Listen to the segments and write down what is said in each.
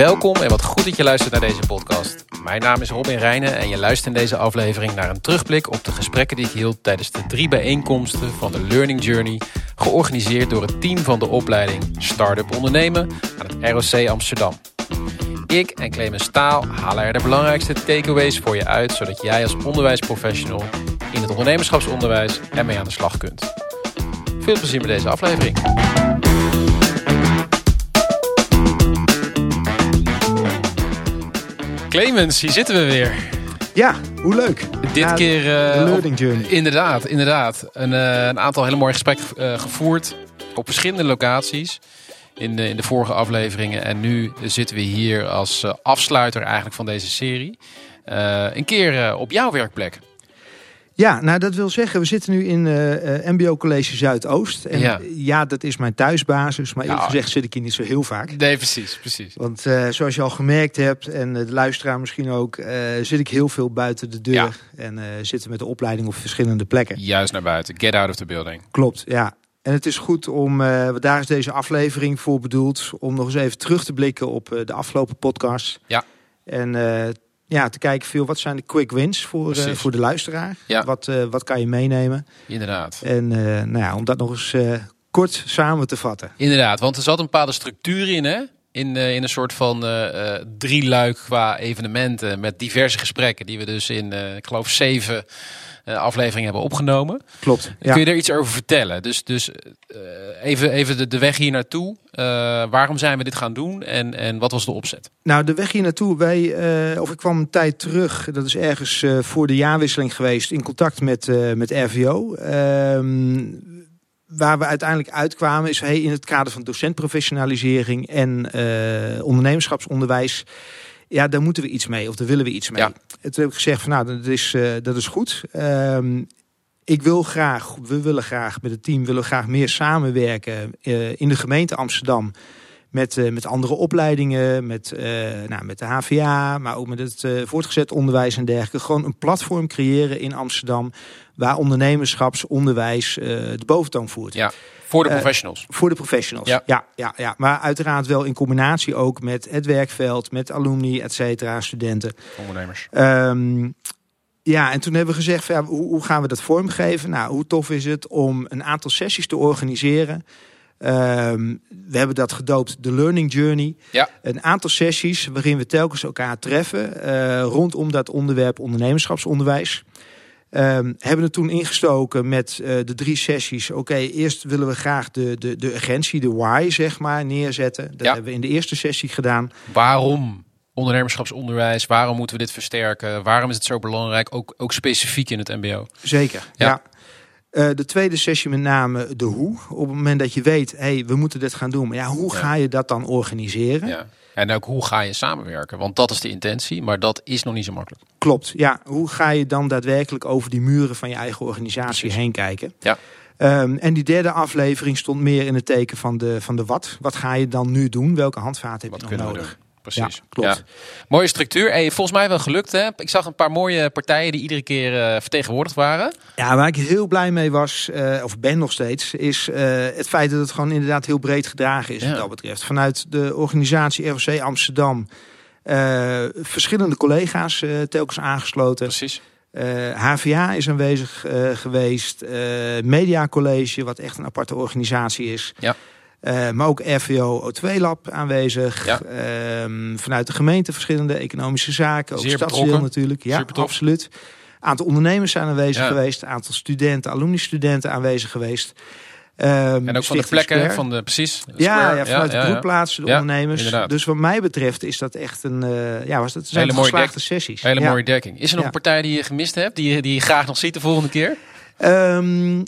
Welkom en wat goed dat je luistert naar deze podcast. Mijn naam is Robin Reijnen en je luistert in deze aflevering naar een terugblik op de gesprekken die ik hield tijdens de drie bijeenkomsten van de Learning Journey, georganiseerd door het team van de opleiding Startup Ondernemen aan het ROC Amsterdam. Ik en Clemens Staal halen er de belangrijkste takeaways voor je uit, zodat jij als onderwijsprofessional in het ondernemerschapsonderwijs ermee aan de slag kunt. Veel plezier met deze aflevering. Clemens, hier zitten we weer. Ja, hoe leuk. Dit keer... de eh, learning journey. Inderdaad, inderdaad. Een, eh, een aantal hele mooie gesprekken eh, gevoerd op verschillende locaties in de, in de vorige afleveringen. En nu zitten we hier als afsluiter eigenlijk van deze serie. Een keer op jouw werkplek. Ja, nou dat wil zeggen, we zitten nu in eh, eh, MBO College Zuidoost. En Ja. ja. dat is mijn thuisbasis. Maar eerlijk gezegd zit ik hier niet zo heel vaak. Nee, precies, precies. Want eh, zoals je al gemerkt hebt, en de luisteraar misschien ook, zit ik heel veel buiten de deur. Ja. En zitten met de opleiding op verschillende plekken. Juist naar buiten. Get out of the building. Klopt, ja. En het is goed om, want daar is deze aflevering voor bedoeld, om nog eens even terug te blikken op de afgelopen podcast. Ja. En ja, te kijken veel, wat zijn de quick wins voor, eh, voor de luisteraar? Ja. Wat, eh, wat kan je meenemen? Inderdaad. En eh, nou ja, om dat nog eens kort samen te vatten. Inderdaad, want er zat een bepaalde structuur in, hè? In, eh, in een soort van eh eh, drieluik qua evenementen met diverse gesprekken die we dus in, eh, ik geloof, zeven afleveringen hebben opgenomen. Klopt. Ja. Kun je er iets over vertellen? Dus, dus even, even de, de weg hier naartoe. Waarom zijn we dit gaan doen en, en wat was de opzet? Nou, de weg hier naartoe, wij, of ik kwam een tijd terug, dat is ergens voor de jaarwisseling geweest, in contact met, met RVO. Ehm, waar we uiteindelijk uitkwamen is, hey, in het kader van docentprofessionalisering en eh, ondernemerschapsonderwijs, ja, daar moeten we iets mee, of daar willen we iets mee. Ja. Toen heb ik gezegd van, nou, dat is, eh, dat is goed. Ehm, ik wil graag, we willen graag met het team, willen graag meer samenwerken eh, in de gemeente Amsterdam met, eh, met andere opleidingen, met, eh, nou, met de HVA, maar ook met het eh, voortgezet onderwijs en dergelijke. Gewoon een platform creëren in Amsterdam waar ondernemerschapsonderwijs de boventoon voert. Ja, voor de professionals. Voor de professionals. Ja. Ja. Ja, ja, Maar uiteraard wel in combinatie ook met het werkveld, met alumni, et cetera, studenten. ondernemers. Ehm, ja, en toen hebben we gezegd, van, ja, hoe, hoe gaan we dat vormgeven? Nou, hoe tof is het om een aantal sessies te organiseren? Ehm, we hebben dat gedoopt de Learning Journey. Ja. Een aantal sessies waarin we telkens elkaar treffen eh, rondom dat onderwerp ondernemerschapsonderwijs. Ehm, hebben het toen ingestoken met eh, de drie sessies. Oké, eerst willen we graag de, de, de urgentie, de why, zeg maar, neerzetten. Dat Ja. hebben we in de eerste sessie gedaan. Waarom ondernemerschapsonderwijs? Waarom moeten we dit versterken? Waarom is het zo belangrijk? Ook, ook specifiek in het mbo. Zeker, Ja. ja. Eh, de tweede sessie met name de hoe. Op het moment dat je weet, hé, hey, we moeten dit gaan doen. Maar ja, hoe ga je dat dan organiseren? Ja. En ook hoe ga je samenwerken? Want dat is de intentie, maar dat is nog niet zo makkelijk. Klopt, ja. Hoe ga je dan daadwerkelijk over die muren van je eigen organisatie Precies. heen kijken? Ja. Ehm, en die derde aflevering stond meer in het teken van de, van de wat. Wat ga je dan nu doen? Welke handvaten heb Wat je nog nodig? Precies. Ja, klopt. Ja. Mooie structuur. Hey, volgens mij wel gelukt. Hè? Ik zag een paar mooie partijen die iedere keer eh, vertegenwoordigd waren. Ja, waar ik heel blij mee was, eh, of ben nog steeds, is eh, het feit dat het gewoon inderdaad heel breed gedragen is Ja. wat dat betreft. Vanuit de organisatie ROC Amsterdam eh, verschillende collega's eh, telkens aangesloten. Precies. Eh, HVA is aanwezig eh, geweest, eh Media College, wat echt een aparte organisatie is. Ja. Eh, maar ook RVO O2 Lab aanwezig. Ja. Ehm, vanuit de gemeente verschillende economische zaken. Ook stadsdeel natuurlijk. Ja, absoluut. aantal ondernemers zijn aanwezig Ja. geweest. aantal studenten, alumni-studenten aanwezig geweest. Ehm, En ook van de plekken, Square. van de precies. de Ja, ja, vanuit ja, de broedplaatsen, de Ja, ondernemers. inderdaad. Dus wat mij betreft is dat echt een, eh, ja, was dat zijn Hele mooie geslaagde sessies. Hele mooie dekking. Is er nog een partij die je gemist hebt, die je, die je graag nog ziet de volgende keer? Ehm,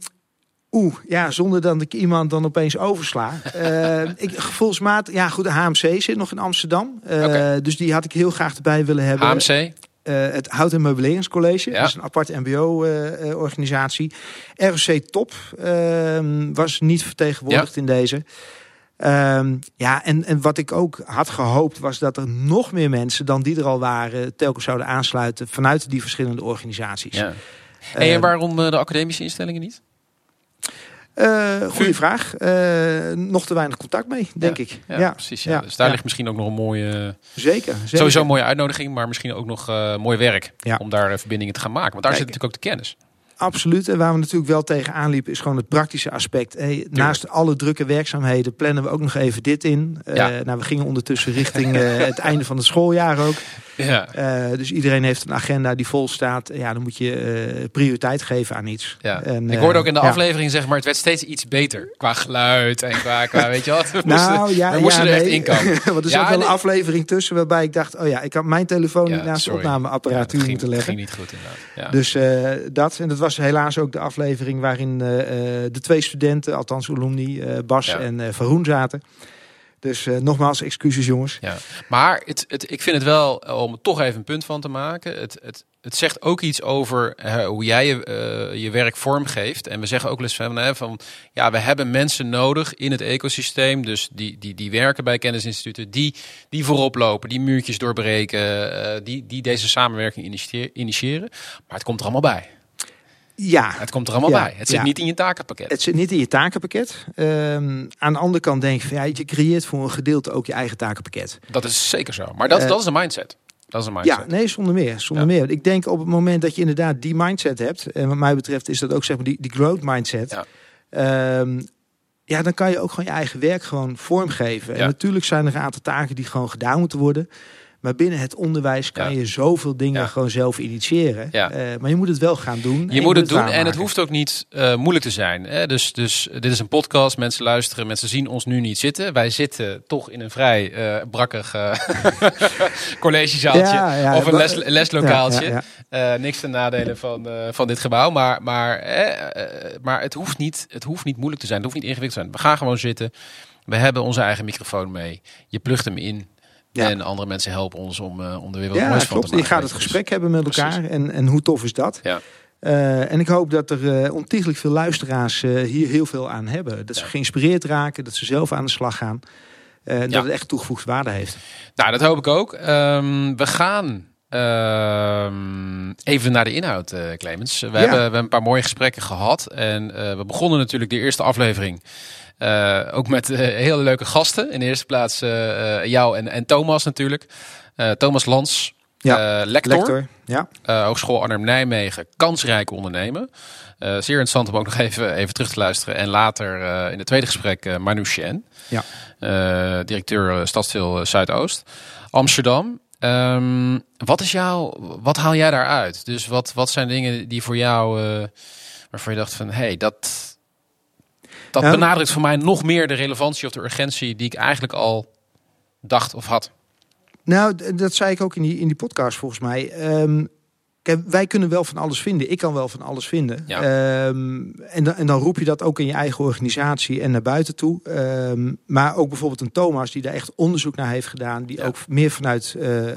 Oeh, ja, zonder dat ik iemand dan opeens oversla. Eh, ik, gevoelsmaat, ja goed, de HMC zit nog in Amsterdam. Eh. Dus die had ik heel graag erbij willen hebben. HMC? Eh, het Hout- en Meubeleringscollege. Ja. Dat is een apart mbo-organisatie. ROC Top ehm, was niet vertegenwoordigd in deze. Ehm, ja, en, en wat ik ook had gehoopt was dat er nog meer mensen dan die er al waren... telkens zouden aansluiten vanuit die verschillende organisaties. Ja. En waarom de academische instellingen niet? Uh, goeie vraag. Uh, nog te weinig contact mee, denk ik. Ja, precies. Ja. Dus daar ligt misschien ook nog een mooie... Zeker. zeker. Sowieso een mooie uitnodiging, maar misschien ook nog uh, mooi werk. Om daar verbindingen te gaan maken. Want daar zit natuurlijk ook de kennis. Absoluut. En waar we natuurlijk wel tegenaan liepen is gewoon het praktische aspect. Hey, naast alle drukke werkzaamheden plannen we ook nog even dit in. Nou, we gingen ondertussen richting het einde van het schooljaar ook. Ja. Uh, dus iedereen heeft een agenda die vol staat. Ja, dan moet je uh, prioriteit geven aan iets. Ja. En, ik hoorde ook in de aflevering, zeg maar, het werd steeds iets beter. Qua geluid en qua, qua weet je wat. We nou, moesten, ja, we moesten er echt in komen. Want er zat wel een aflevering tussen waarbij ik dacht... oh ja, ik had mijn telefoon niet naast de opnameapparatuur ging, moeten leggen. ging niet goed inderdaad. Dus dat. En dat was helaas ook de aflevering waarin de twee studenten... althans alumni, Bas en Verhoen zaten... Dus uh, nogmaals, excuses jongens. Ja. Maar het, het, ik vind het wel, eh, om toch even een punt van te maken. Het, het, het zegt ook iets over uh, hoe jij je, je werk vormgeeft. En we zeggen ook les van, van, ja, we hebben mensen nodig in het ecosysteem. Dus die, die, die werken bij kennisinstituten, die, die voorop lopen, die muurtjes doorbreken, die, die deze samenwerking initiëren. Maar het komt er allemaal bij. Ja. Het komt er allemaal bij. Het zit niet in je takenpakket. Het zit niet in je takenpakket. Um, aan de andere kant denk ik van ja, je creëert voor een gedeelte ook je eigen takenpakket. Dat is zeker zo. Maar dat, uh, dat is een mindset. Dat is een mindset. Ja, nee, zonder meer. Zonder meer. Ik denk op het moment dat je inderdaad die mindset hebt, en wat mij betreft is dat ook zeg maar die, die growth mindset. Ja. Um, ja, dan kan je ook gewoon je eigen werk gewoon vormgeven. En natuurlijk zijn er een aantal taken die gewoon gedaan moeten worden. Maar binnen het onderwijs kan je zoveel dingen gewoon zelf initiëren. Uh, maar je moet het wel gaan doen. Je, moet het, doen en het hoeft ook niet uh, moeilijk te zijn. Hè? Dus, dus dit is een podcast, mensen luisteren, mensen zien ons nu niet zitten. Wij zitten toch in een vrij uh, brakkig collegezaaltje of een les, leslokaaltje. niks ten nadelen van, van dit gebouw. Maar, maar, maar het, hoeft niet, het hoeft niet moeilijk te zijn. Het hoeft niet ingewikkeld te zijn. We gaan gewoon zitten. We hebben onze eigen microfoon mee. Je plugt hem in. Ja. En andere mensen helpen ons om, uh, om er weer wat ja, moois van te maken. Je gaat het gesprek hebben met elkaar en, en hoe tof is dat? Ja. Uh, en ik hoop dat er uh, ontiegelijk veel luisteraars hier heel veel aan hebben. Dat ze geïnspireerd raken, dat ze zelf aan de slag gaan. dat het echt toegevoegde waarde heeft. Nou, dat hoop ik ook. Um, we gaan ehm, even naar de inhoud, Clemens. We, hebben, we hebben een paar mooie gesprekken gehad. En we begonnen natuurlijk de eerste aflevering uh, ook met uh, hele leuke gasten. In de eerste plaats uh, jou en, en Thomas natuurlijk. Thomas Lans, ja, lector. lector ja. Hogeschool Arnhem-Nijmegen, kansrijk ondernemen. zeer interessant om ook nog even, even terug te luisteren. En later in het tweede gesprek Manu Shen, ja. directeur Stadsdeel Zuidoost. Amsterdam, um, wat, is jouw, wat haal jij daaruit? Dus wat, wat zijn dingen die voor jou, waarvan je dacht van, hé, hey, dat, dat benadrukt voor mij nog meer de relevantie of de urgentie die ik eigenlijk al dacht of had. Nou, dat zei ik ook in die, in die podcast volgens mij. Um, kijk, wij kunnen wel van alles vinden. Ik kan wel van alles vinden. Ja. Um, en, dan, en dan roep je dat ook in je eigen organisatie en naar buiten toe. Um, maar ook bijvoorbeeld een Thomas die daar echt onderzoek naar heeft gedaan. Die ook meer vanuit uh, uh,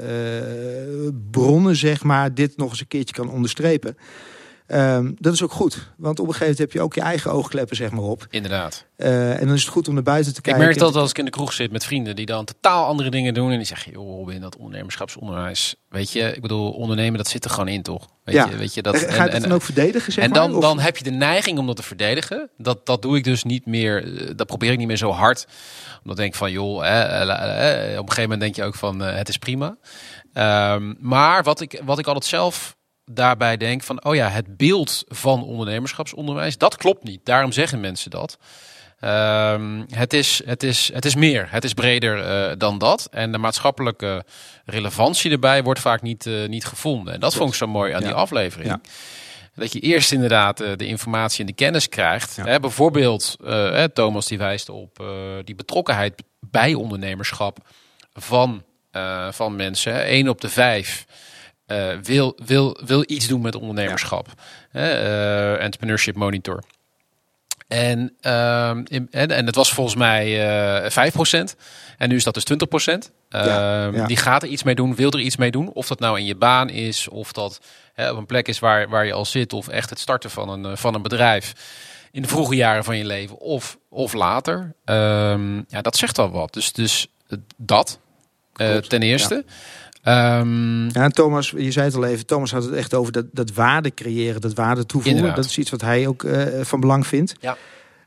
bronnen, zeg maar, dit nog eens een keertje kan onderstrepen. Um, dat is ook goed. Want op een gegeven moment heb je ook je eigen oogkleppen zeg maar op. Inderdaad. Uh, en dan is het goed om naar buiten te kijken. Ik merk dat als ik in de kroeg zit met vrienden die dan totaal andere dingen doen. En die zeggen, joh in dat ondernemerschapsonderwijs. Weet je, ik bedoel, ondernemen dat zit er gewoon in toch? Weet ja. je, weet je, dat, Ga je het dan ook verdedigen zeg En dan, maar, dan heb je de neiging om dat te verdedigen. Dat, dat doe ik dus niet meer, eh, dat probeer ik niet meer zo hard. Omdat denk ik van, joh, eh, op een gegeven moment denk je ook van, het is prima. Um, maar wat ik, wat ik altijd zelf daarbij denk van, oh ja, het beeld van ondernemerschapsonderwijs, dat klopt niet. Daarom zeggen mensen dat. Um, het, is, het, is, het is meer, het is breder uh, dan dat. En de maatschappelijke relevantie erbij wordt vaak niet, uh, niet gevonden. En dat vond ik zo mooi aan die aflevering. Ja. Dat je eerst inderdaad uh, de informatie en de kennis krijgt. Hè, bijvoorbeeld, Thomas die wijst op die betrokkenheid bij ondernemerschap van, van mensen. Eén op de vijf uh, wil, wil, wil iets doen met ondernemerschap. Uh, entrepreneurship Monitor. En, uh, in, en, en het was volgens mij uh, 5%. En nu is dat dus 20%. Ja, ja. Die gaat er iets mee doen, wil er iets mee doen. Of dat nou in je baan is, of dat op een plek is waar, waar je al zit, of echt het starten van een, van een bedrijf in de vroege jaren van je leven, of, of later. Um, ja, dat zegt al wat. Dus, dus dat, uh, ten eerste. Ja. Um, ja, Thomas, je zei het al even, Thomas had het echt over dat, dat waarde creëren, dat waarde toevoegen. Dat is iets wat hij ook uh, van belang vindt. Ja.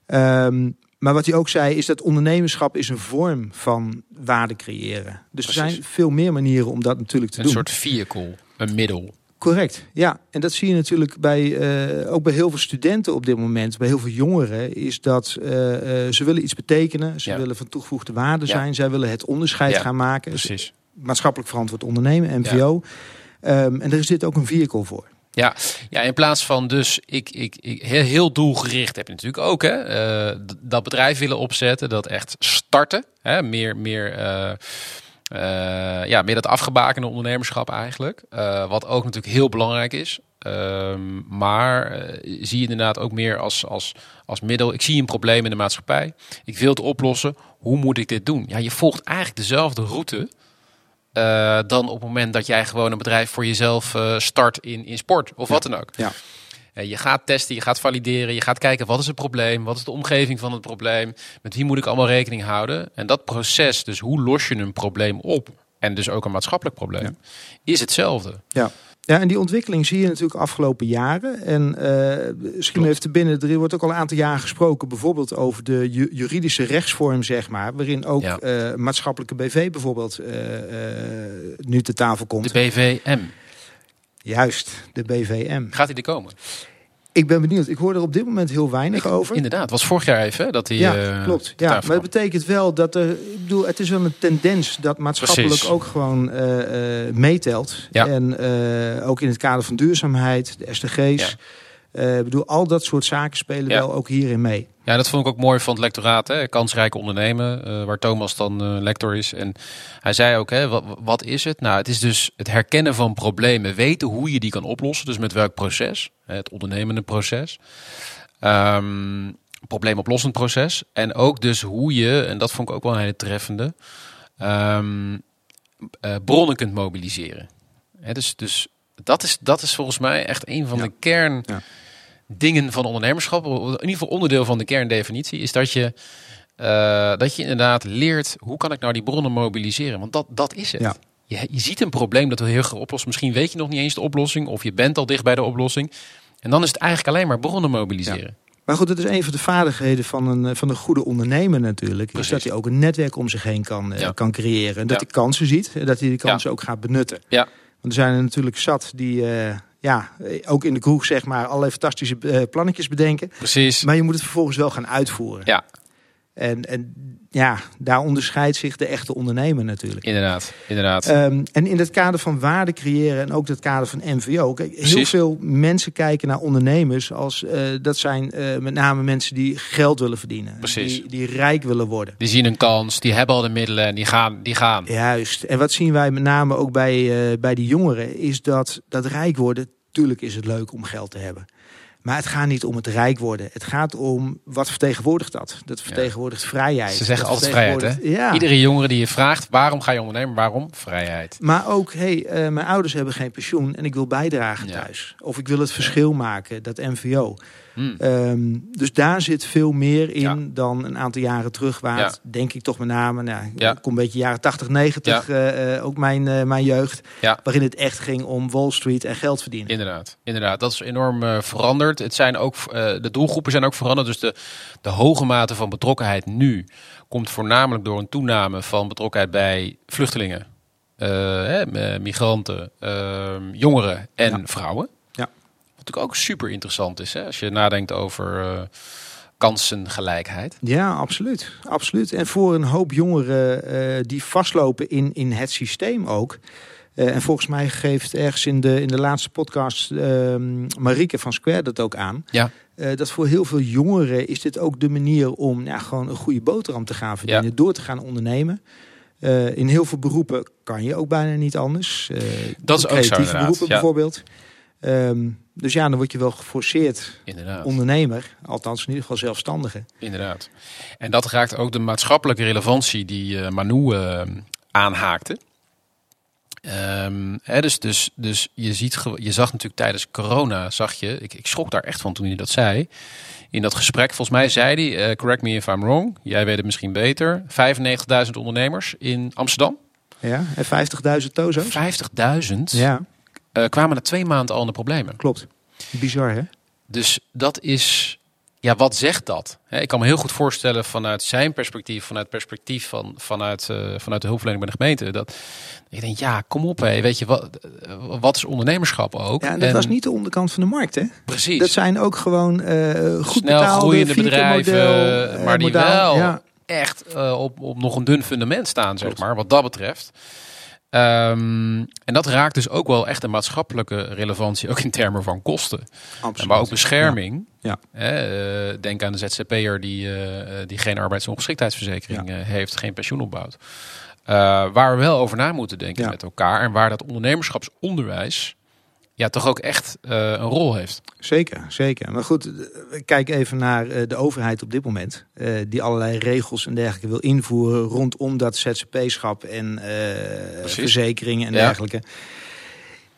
Ehm, maar wat hij ook zei is dat ondernemerschap is een vorm van waarde creëren. Dus er zijn veel meer manieren om dat natuurlijk te Een doen. soort vehicle, een middel. Correct, ja. En dat zie je natuurlijk bij, eh, ook bij heel veel studenten op dit moment, bij heel veel jongeren, is dat eh, eh, ze willen iets betekenen, ze Ja. willen van toegevoegde waarde Ja. zijn, zij willen het onderscheid Ja, gaan maken. Precies. Maatschappelijk verantwoord ondernemen, MVO. Ehm, en er is dit ook een vehicle voor. Ja, ja, in plaats van dus ik, ik, ik heel, heel doelgericht heb je natuurlijk ook hè, eh, dat bedrijf willen opzetten, dat echt starten, hè, meer, meer, eh, eh, ja, meer dat afgebakende ondernemerschap eigenlijk, wat ook natuurlijk heel belangrijk is. Ehm, maar zie je inderdaad ook meer als, als, als middel. Ik zie een probleem in de maatschappij. Ik wil het oplossen. Hoe moet ik dit doen? Ja, je volgt eigenlijk dezelfde route eh, dan op het moment dat jij gewoon een bedrijf voor jezelf eh, start in, in sport of wat dan ook. Ja. Eh, je gaat testen, je gaat valideren, je gaat kijken wat is het probleem, wat is de omgeving van het probleem, met wie moet ik allemaal rekening houden. En dat proces, dus hoe los je een probleem op, en dus ook een maatschappelijk probleem, is hetzelfde. Ja. Ja, en die ontwikkeling zie je natuurlijk afgelopen jaren. En eh, misschien even te binnen, er wordt ook al een aantal jaren gesproken, bijvoorbeeld over de ju- juridische rechtsvorm, zeg maar, waarin ook Ja. eh, maatschappelijke BV bijvoorbeeld eh, nu te tafel komt. De BVM, Juist, de BVM. gaat die er komen? Ik ben benieuwd. Ik hoor er op dit moment heel weinig over. Inderdaad, was vorig jaar even hè, dat die ja, eh, klopt. Ja, maar dat kwam. betekent wel dat er. Ik bedoel, het is wel een tendens dat maatschappelijk Precies. ook gewoon eh, eh, meetelt. Ja. En ook in het kader van duurzaamheid, de SDG's. Ik bedoel, al dat soort zaken spelen Ja. wel ook hierin mee. Ja, dat vond ik ook mooi van het lectoraat. Hè? Kansrijk ondernemen, eh, waar Thomas dan eh, lector is. En hij zei ook, hè, wat, wat is het? Nou, het is dus het herkennen van problemen. Weten hoe je die kan oplossen. Dus met welk proces. Hè, Het ondernemende proces. Ehm, probleemoplossend proces. En ook dus hoe je, en dat vond ik ook wel een hele treffende... ehm, eh, bronnen kunt mobiliseren. Hè, dus dus dat, is, dat is volgens mij echt een van Ja. de kern dingen van ondernemerschap, in ieder geval onderdeel van de kerndefinitie, is dat je, eh, dat je inderdaad leert hoe kan ik nou die bronnen mobiliseren. Want dat, dat is het. Ja. Je, je ziet een probleem dat wil heel graag oplossen. Misschien weet je nog niet eens de oplossing, of je bent al dicht bij de oplossing. En dan is het eigenlijk alleen maar bronnen mobiliseren. Maar goed, dat is een van de vaardigheden van een, eh, van een goede ondernemer natuurlijk. Precies. Is dat hij ook een netwerk om zich heen kan, eh, Ja. kan creëren. En dat hij kansen ziet. En dat hij die kansen ook gaat benutten. Ja. Want er zijn er natuurlijk zat die, eh, ja, ook in de kroeg zeg maar, allerlei fantastische eh, plannetjes bedenken. Precies. Maar je moet het vervolgens wel gaan uitvoeren. Ja, En, en ja, daar onderscheidt zich de echte ondernemer natuurlijk. inderdaad. inderdaad. Ehm, en in het kader van waarde creëren en ook het kader van MVO. Kijk, heel Precies. veel mensen kijken naar ondernemers als eh, dat zijn eh, met name mensen die geld willen verdienen. Precies. Die, die rijk willen worden. die zien een kans, die hebben al de middelen en die gaan. Die gaan. Juist. En wat zien wij met name ook bij, eh, bij die jongeren, is dat dat rijk worden. Tuurlijk is het leuk om geld te hebben. Maar het gaat niet om het rijk worden. Het gaat om wat vertegenwoordigt dat? Dat vertegenwoordigt vrijheid. Ze zeggen Dat altijd vrijheid, hè? Ja. Iedere jongere die je vraagt, waarom ga je ondernemen? Waarom? Vrijheid. Maar ook, hey, eh, mijn ouders hebben geen pensioen en ik wil bijdragen Ja. thuis. Of ik wil het verschil maken, dat MVO. Hmm. Ehm, dus daar zit veel meer in Ja. dan een aantal jaren terug. Waar Ja. het, denk ik toch met name, nou, Ja. ik kom een beetje jaren 80, 90, eh, eh, ook mijn, eh, mijn jeugd. Ja. Waarin het echt ging om Wall Street en geld verdienen. Inderdaad, inderdaad. Dat is enorm eh, veranderd. Het zijn ook, eh, de doelgroepen zijn ook veranderd. Dus de, de hoge mate van betrokkenheid nu komt voornamelijk door een toename van betrokkenheid bij vluchtelingen, eh, hè, m- migranten, eh, jongeren en Ja. vrouwen. Ja. Wat natuurlijk ook super interessant is hè, als je nadenkt over eh, kansengelijkheid. Ja, absoluut. absoluut. En voor een hoop jongeren eh, die vastlopen in, in het systeem ook. Eh, en volgens mij geeft ergens in de, in de laatste podcast ehm Marieke van Square dat ook aan. Ja. Eh, dat voor heel veel jongeren is dit ook de manier om ja, gewoon een goede boterham te gaan verdienen. Ja. Door te gaan ondernemen. Eh, in heel veel beroepen kan je ook bijna niet anders. Dat is ook zo, beroepen Ja. bijvoorbeeld. Ehm, dus ja, dan word je wel geforceerd Inderdaad. ondernemer. Althans in ieder geval zelfstandige. Inderdaad. En dat raakt ook de maatschappelijke relevantie die Manu aanhaakte. Ehm, hè, dus, dus, dus je, ziet, je zag natuurlijk tijdens corona, zag je, ik, ik schrok daar echt van toen hij dat zei. In dat gesprek, volgens mij zei hij, eh, correct me if I'm wrong, jij weet het misschien beter, 95.000 ondernemers in Amsterdam. Ja, en 50.000 tozo's. 50.000 Ja, eh, kwamen na twee maanden al in de problemen. klopt. Bizar hè? Dus dat is ja, wat zegt dat? Ik kan me heel goed voorstellen vanuit zijn perspectief, vanuit het perspectief van, vanuit, eh, vanuit de hulpverlening bij de gemeente, dat ik denk, ja, kom op, hé, weet je, wat, wat is ondernemerschap ook? Ja, en dat was niet de onderkant van de markt, hè? Precies. Dat zijn ook gewoon eh goed Snel betaalde, groeiende bedrijven, model, eh, maar die wel Ja, echt eh, op, op nog een dun fundament staan, zeg maar, wat dat betreft. Ehm, en dat raakt dus ook wel echt een maatschappelijke relevantie, ook in termen van kosten. absoluut. Maar ook bescherming. Ja. Eh, denk aan de ZZP'er die, eh, die geen arbeidsongeschiktheidsverzekering eh, heeft, geen pensioen opbouwt. Waar we wel over na moeten denken Ja. met elkaar. En waar dat ondernemerschapsonderwijs ja, toch ook echt eh, een rol heeft. Zeker, zeker. Maar goed, eh, kijk even naar eh, de overheid op dit moment. die allerlei regels en dergelijke wil invoeren rondom dat ZZP-schap en verzekeringen en Ja. dergelijke.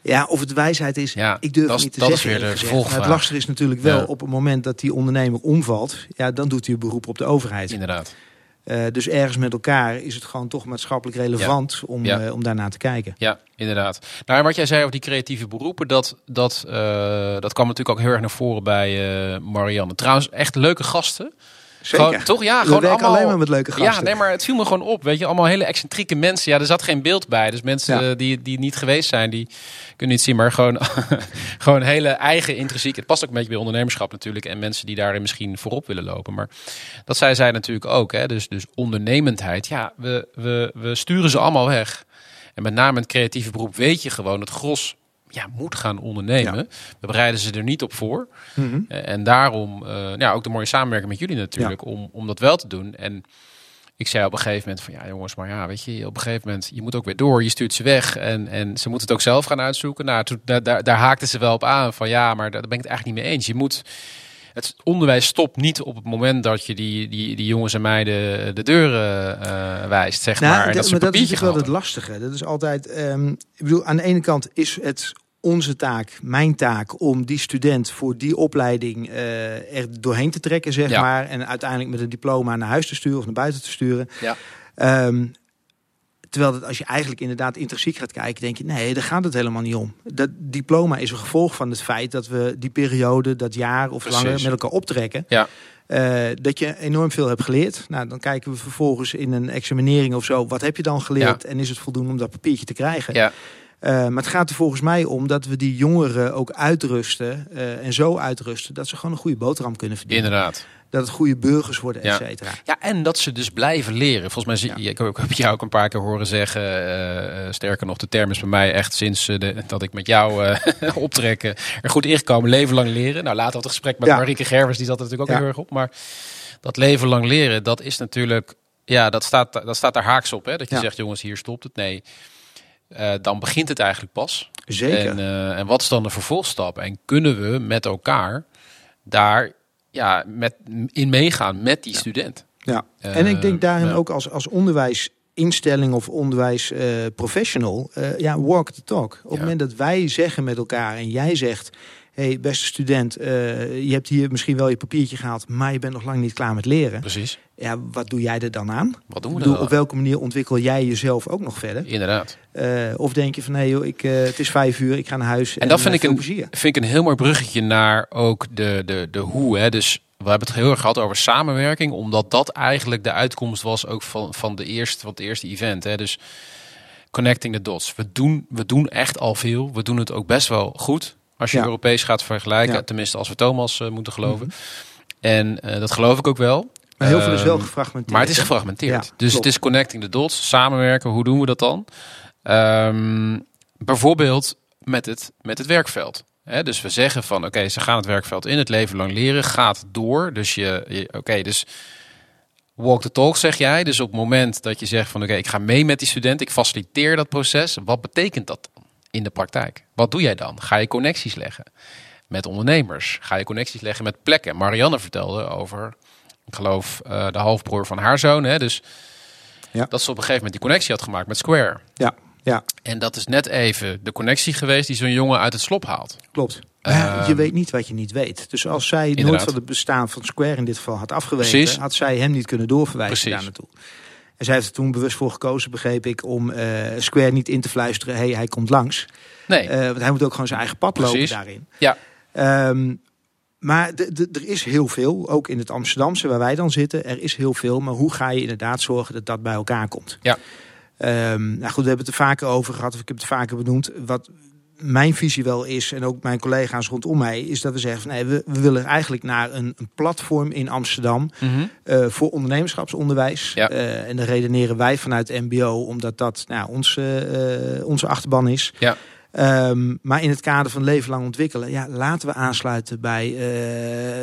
Ja, of het wijsheid is, Ja, ik durf dat is- niet te dat is zeggen. weer de vervolgvraag. Het lastige is natuurlijk wel Ja. op het moment dat die ondernemer omvalt, ja, dan doet hij beroep op de overheid. Inderdaad. Eh, dus ergens met elkaar is het gewoon toch maatschappelijk relevant om, Ja. eh, om daarnaar te kijken. Ja, inderdaad. Nou, en wat jij zei over die creatieve beroepen, dat, dat, eh, dat kwam natuurlijk ook heel erg naar voren bij eh, Marianne. Trouwens, echt leuke gasten. Zeker. Gewoon, toch? Ja, gewoon allemaal... alleen maar met leuke gasten. Ja, nee, maar het viel me gewoon op. Weet je, allemaal hele excentrieke mensen. Ja, er zat geen beeld bij. Dus mensen Ja. die, die niet geweest zijn, die kunnen niet zien. Maar gewoon, gewoon hele eigen intrinsiek. Het past ook een beetje bij ondernemerschap natuurlijk. En mensen die daarin misschien voorop willen lopen. Maar dat zei zij natuurlijk ook. Hè? Dus, dus ondernemendheid. Ja, we, we, we sturen ze allemaal weg. En met name het creatieve beroep weet je gewoon het gros ja, moet gaan ondernemen. We bereiden ze er niet op voor. Mhm. Eh, En daarom eh, ja, ook de mooie samenwerking met jullie natuurlijk, om, om dat wel te doen. En ik zei op een gegeven moment van ja jongens, maar ja, weet je, op een gegeven moment, je moet ook weer door, je stuurt ze weg en, en ze moeten het ook zelf gaan uitzoeken. Nou, toen, daar, daar, daar haakten ze wel op aan van ja, maar daar ben ik het eigenlijk niet mee eens. Je moet, het onderwijs stopt niet op het moment dat je die, die, die jongens en meiden de deuren eh, wijst, zeg Nou, maar. En dat, maar een dat is wel het lastige. Dat is altijd. ehm, ik bedoel, aan de ene kant is het onze taak, mijn taak, om die student voor die opleiding eh, er doorheen te trekken, zeg Ja. maar. En uiteindelijk met een diploma naar huis te sturen of naar buiten te sturen. Ja. Ehm, terwijl dat als je eigenlijk inderdaad intrinsiek gaat kijken, denk je, nee, daar gaat het helemaal niet om. Dat diploma is een gevolg van het feit dat we die periode, dat jaar of Precies. langer met elkaar optrekken. Ja. Eh, dat je enorm veel hebt geleerd. Nou, dan kijken we vervolgens in een examinering of zo. Wat heb je dan geleerd? En is het voldoende om dat papiertje te krijgen? Ja, Eh, maar het gaat er volgens mij om dat we die jongeren ook uitrusten. eh, en zo uitrusten dat ze gewoon een goede boterham kunnen verdienen. inderdaad. Dat het goede burgers worden, et Ja. cetera. Ja, en dat ze dus blijven leren. Volgens mij zie Ja. ik heb, ik heb jou ook een paar keer horen zeggen. eh, eh, sterker nog, de term is bij mij echt sinds eh, de, dat ik met jou eh optrek eh, er goed ingekomen. Leven lang leren. Nou, later had het gesprek met Ja. Marieke Gervers, die zat er natuurlijk ook Ja. heel erg op. Maar dat leven lang leren, dat is natuurlijk, ja, dat staat, dat staat daar haaks op. Hè? Dat je Ja. zegt, jongens, hier stopt het. Nee, Eh, dan begint het eigenlijk pas. Zeker. En, eh, en wat is dan de vervolgstap? En kunnen we met elkaar daar ja, met, in meegaan met die student? Ja. Eh, en ik denk daarin ja. ook als, als onderwijsinstelling of onderwijsprofessional, eh ja, walk the talk. Op het moment dat wij zeggen met elkaar en jij zegt, hey, beste student, eh, je hebt hier misschien wel je papiertje gehaald, maar je bent nog lang niet klaar met leren. Precies. Ja, wat doe jij er dan aan? Wat doen we dan? op welke manier ontwikkel jij jezelf ook nog verder? Inderdaad. Eh, of denk je van nee, joh, ik, eh, het is vijf uur, ik ga naar huis. En dat vind ik, een, plezier. vind ik een heel mooi bruggetje naar ook de, de, de hoe. Hè. Dus we hebben het heel erg gehad over samenwerking, omdat dat eigenlijk de uitkomst was ook van, van, de eerste, van het eerste event. Hè. Dus connecting the dots. We doen, we doen echt al veel. We doen het ook best wel goed. Als je Ja. Europees gaat vergelijken, Ja. tenminste als we Thomas eh, moeten geloven. En eh, dat geloof ik ook wel. Maar heel veel is wel Ehm, gefragmenteerd. Maar het is gefragmenteerd. Ja, dus klopt. het is connecting the dots, samenwerken. Hoe doen we dat dan? Ehm, bijvoorbeeld met het, met het werkveld. Dus we zeggen van oké, ze gaan het werkveld in, het leven lang leren, gaat door. Dus je, je oké, dus walk the talk zeg jij. Dus op het moment dat je zegt van oké, ik ga mee met die student, ik faciliteer dat proces. Wat betekent dat in de praktijk? Wat doe jij dan? Ga je connecties leggen met ondernemers? Ga je connecties leggen met plekken? Marianne vertelde over, ik geloof, eh, de halfbroer van haar zoon. Hè, dus Ja. dat ze op een gegeven moment die connectie had gemaakt met Square. Ja, ja, En dat is net even de connectie geweest die zo'n jongen uit het slop haalt. klopt. Maar ja, Ehm, je weet niet wat je niet weet. Dus als zij nooit van het bestaan van Square in dit geval had afgewezen, Precies. had zij hem niet kunnen doorverwijzen Precies. daar naartoe. En zij heeft er toen bewust voor gekozen, begreep ik, om eh, Square niet in te fluisteren, hey, hij komt langs. Nee, Eh, want hij moet ook gewoon zijn eigen pad lopen daarin. Ja. Ehm, maar er is heel veel, ook in het Amsterdamse waar wij dan zitten, er is heel veel. Maar hoe ga je inderdaad zorgen dat dat bij elkaar komt? Ja. Ehm, nou goed, we hebben het er vaker over gehad, of ik heb het vaker benoemd. Wat mijn visie wel is, en ook mijn collega's rondom mij, is dat we zeggen van nee, we, we willen eigenlijk naar een, een platform in Amsterdam Mhm. eh, voor ondernemerschapsonderwijs. Ja. Eh, en dan redeneren wij vanuit MBO, omdat dat nou, onze, eh, onze achterban is. Ja. Ehm, maar in het kader van leven lang ontwikkelen, ja, laten we aansluiten bij,